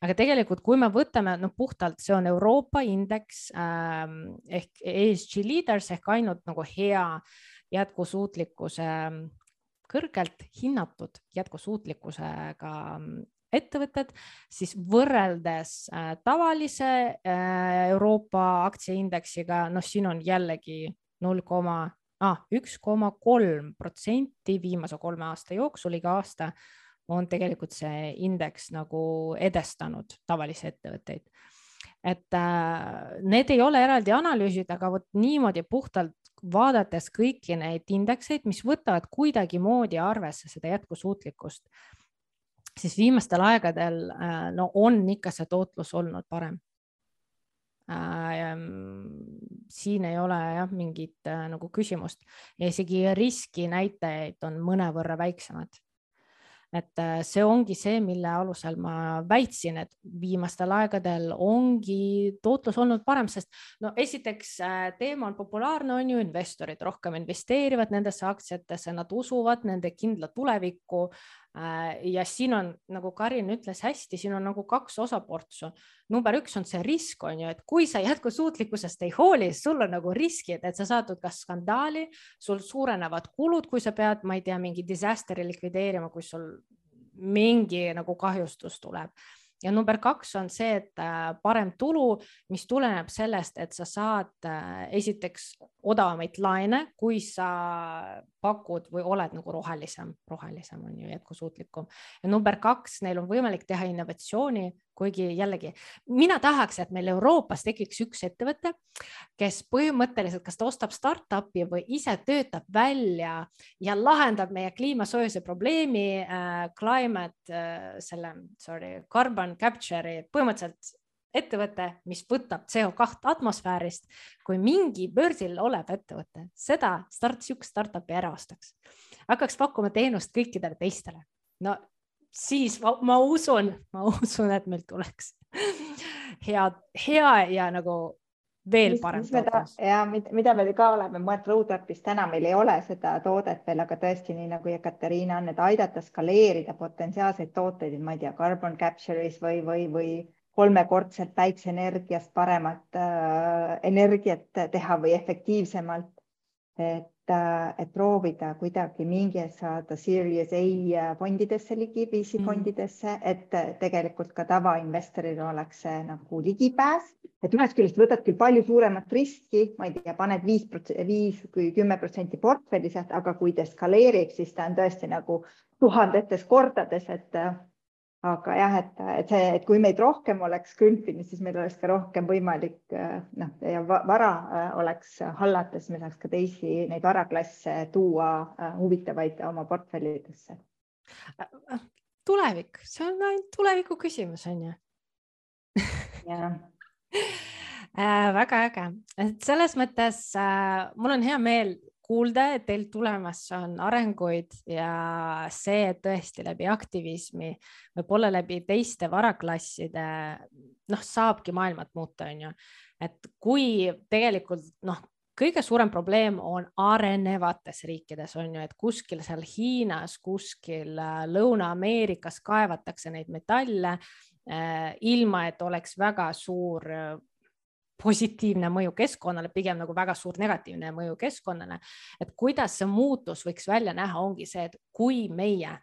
Aga tegelikult, kui me võtame noh, puhtalt see on Euroopa indeks ähm, ehk ESG leaders ehk ainult nagu hea jätkusuutlikkuse kõrgelt hinnatud jätkusuutlikkusega ettevõtted, siis võrreldes äh, tavalise äh, Euroopa aktsiaindeksiga, noh, siin on jällegi null koma, ah, üks koma kolm protsenti viimase kolme aasta jooksul iga aasta on tegelikult see indeks nagu edestanud tavalisi ettevõtteid. Et äh, need ei ole eraldi analüüsid, aga vot niimoodi puhtalt vaadates kõiki neid indekseid, mis võtavad kuidagimoodi arvesse seda jätkusuutlikkust, siis viimastel aegadel äh, no on ikka see tootlus olnud parem äh,. siin ei ole jah mingit äh, nagu küsimust ja isegi riskinäitajaid on mõnevõrra väiksemad et äh, see ongi see, mille alusel ma väitsin, et viimastel aegadel ongi tootlus olnud parem, sest no esiteks äh, teema on populaarne, on ju, investorid rohkem investeerivad nendesse aktsiatesse, nad usuvad nende kindla tulevikku ja siin on, nagu Karin ütles hästi, siin on nagu kaks osaportsu. number üks on see risk, on ju, et kui sa jätkusuutlikkusest ei hooli, sul on nagu riskid, et sa satud kas skandaali, sul suurenevad kulud, kui sa pead, ma ei tea, mingi disaster'i likvideerima, kui sul mingi nagu kahjustus tuleb ja number kaks on see, et äh, parem tulu, mis tuleneb sellest, et sa saad äh, esiteks odavamaid laene, kui sa pakud või oled nagu rohelisem, rohelisem on ju jätkusuutlikum. ja number kaks, neil on võimalik teha innovatsiooni, kuigi jällegi mina tahaks, et meil Euroopas tekiks üks ettevõte, kes põhimõtteliselt, kas ta ostab startup'i või ise töötab välja ja lahendab meie kliima soojuse probleemi äh,, climate äh,, selle, sorry, carbon capture'i, põhimõtteliselt ettevõte, mis võtab CO2 atmosfäärist, kui mingi börsil olev ettevõte seda start, sihukest startup'i ära ostaks, hakkaks pakkuma teenust kõikidele teistele. no siis ma, ma usun, ma <laughs> usun, et meil tuleks <laughs> hea, hea ja nagu veel parem tootlus. ja mida me ka oleme mõelnud Roadmapis, täna meil ei ole seda toodet veel, aga tõesti nii nagu Katariina on, et aidata skaleerida potentsiaalseid tooteid, ma ei tea, carbon capture'is või, või, või kolmekordselt päikseenergiast paremat äh, energiat teha või efektiivsemalt. et et proovida kuidagi mingi hetk saada Series A fondidesse ligi, VC mm. fondidesse, et tegelikult ka tavainvestoril oleks see nagu ligipääs, et ühest küljest võtad küll palju suuremat riski, ma ei tea, paned viis protsenti, viis kui kümme protsenti portfelli sealt, aga kui ta skaleerib, siis ta on tõesti nagu tuhandetes kordades, et aga jah, et, et see, et kui meid rohkem oleks külpinud, siis meil oleks ka rohkem võimalik noh, ja vara äh, oleks hallata, siis me saaks ka teisi neid varaklasse tuua äh, huvitavaid oma portfellidesse. tulevik, see on ainult tuleviku küsimus, on ju. jah <laughs> äh, väga äge, et selles mõttes äh, mul on hea meel kuulda, et teil tulemas on arenguid ja see, et tõesti läbi aktivismi, võib-olla läbi teiste varaklasside, noh, saabki maailmat muuta, on ju. et kui tegelikult noh, kõige suurem probleem on arenevates riikides on ju, et kuskil seal Hiinas, kuskil äh, Lõuna-Ameerikas kaevatakse neid metalle äh, ilma, et oleks väga suur äh, positiivne mõju keskkonnale, pigem nagu väga suur negatiivne mõju keskkonnale. et kuidas see muutus võiks välja näha, ongi see, et kui meie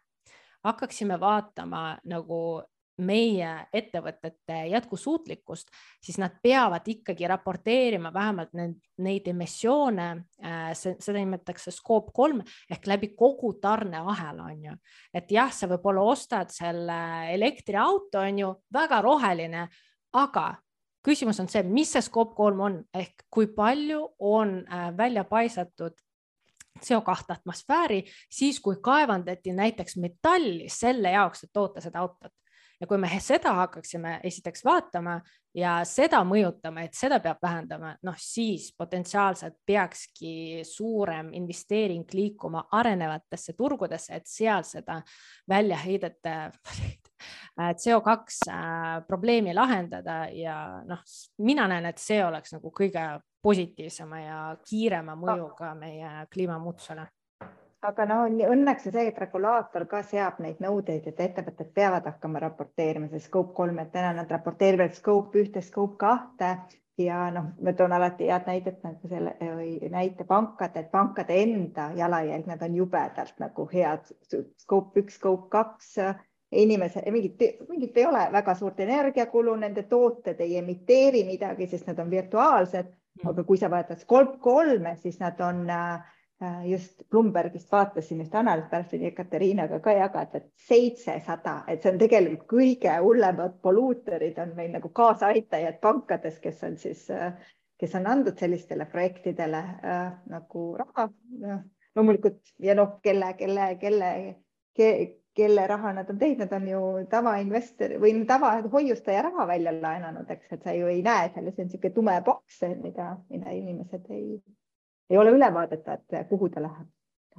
hakkaksime vaatama nagu meie ettevõtete jätkusuutlikkust, siis nad peavad ikkagi raporteerima vähemalt need, neid emissioone, äh, seda nimetatakse scope kolm ehk läbi kogu tarneahela on ju. et jah, sa võib-olla ostad selle elektriauto on ju väga roheline, aga küsimus on see, mis see scope kolm on? Ehk kui palju on äh, välja paisatud CO2 atmosfääri, siis kui kaevandati näiteks metalli selle jaoks, et toota seda autot ja kui me seda hakkaksime esiteks vaatama ja seda mõjutama, et seda peab vähendama, noh siis potentsiaalselt peakski suurem investeering liikuma arenevatesse turgudesse, et seal seda väljaheidete <laughs> CO2 äh, probleemi lahendada ja noh, mina näen, et see oleks nagu kõige positiivsema ja kiirema mõjuga meie kliimamuutusele aga no õnneks on see, et regulaator ka seab neid nõudeid, et ettevõtted peavad hakkama raporteerima, see scope kolm, et täna nad raporteerivad scope ühte, scope kahte ja noh, ma toon alati head näidet nagu selle või näite pankade, et pankade enda jalajälg, nad on jubedalt nagu head scope üks, scope kaks inimese, mingit, mingit ei ole väga suurt energiakulu, nende tooted ei emiteeri midagi, sest nad on virtuaalsed. Mm. aga kui sa vaatad scope kolme, siis nad on Äh, just Bloombergist vaatasin just analüüs, pärast võin Katariinaga ka jagada, et seitsesada, et see on tegelikult kõige hullemad polluuterid on meil nagu kaasaaitajad pankades, kes on siis, äh, kes on andnud sellistele projektidele äh, nagu raha äh,. loomulikult ja noh, kelle, kelle, kelle ke,, kelle raha nad on teinud, on ju tavainvestor või tavahoiustaja raha välja laenanud, eks, et sa ju ei näe seal, see on niisugune tume boks, mida, mida inimesed ei ei ole ülevaadet, et kuhu ta läheb.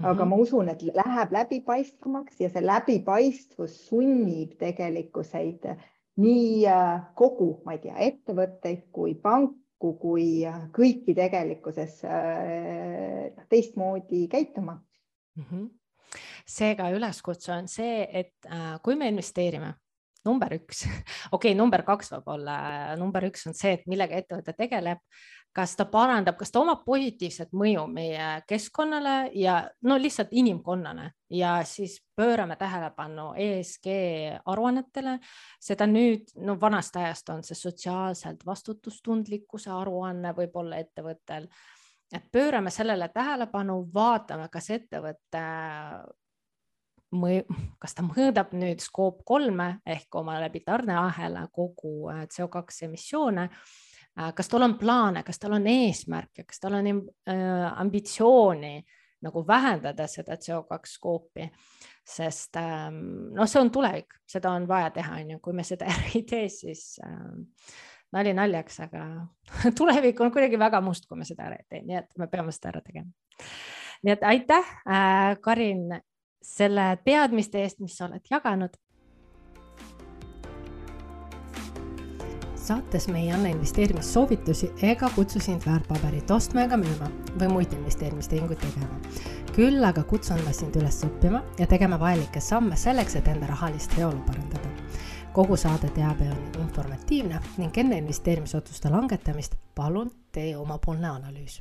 aga -hmm. ma usun, et läheb läbipaistvamaks ja see läbipaistvus sunnib tegelikkuseid nii äh, kogu, ma ei tea, ettevõtteid kui panku kui äh, kõiki tegelikkuses äh, teistmoodi käituma mm. -hmm. seega üleskutse on see, et kui me investeerime number üks, <laughs> okei okay,, number kaks võib-olla, number üks on see, et millega ettevõte tegeleb, kas ta parandab, kas ta omab positiivset mõju meie keskkonnale ja no lihtsalt inimkonnale. Ja siis pöörame tähelepanu ESG aruannetele, seda nüüd, no vanast ajast on see sotsiaalselt vastutustundlikkuse aruanne võib-olla ettevõttel, et pöörame sellele tähelepanu, vaatame, kas ettevõte mõju, kas ta mõõdab nüüd Scope kolme ehk oma läbi tarneahela kogu äh, CO2 emissioone. Äh, kas tal on plaane, kas tal on eesmärke, kas tal on äh, ambitsiooni nagu vähendada seda CO2 skoopi, sest noh, see on tulevik, seda on vaja teha, on ju, kui me seda <laughs> ei tee, siis nali naljaks, aga <laughs> tulevik on kuidagi väga must, kui me seda ära ei tee, nii et me peame seda ära tegema. nii et aitäh, Karin selle teadmiste eest, mis sa oled jaganud. Saates me ei anna investeerimissoovitusi ega kutsu sind väärtpaberit ostma ega müüma või muid investeerimistehinguid tegema. küll aga kutsun ma sind üles õppima ja tegema vajalikke samme selleks, et enda rahalist heaolu parandada. kogu saade teabe on informatiivne ning enne investeerimisotsuste langetamist palun tee omapoolne analüüs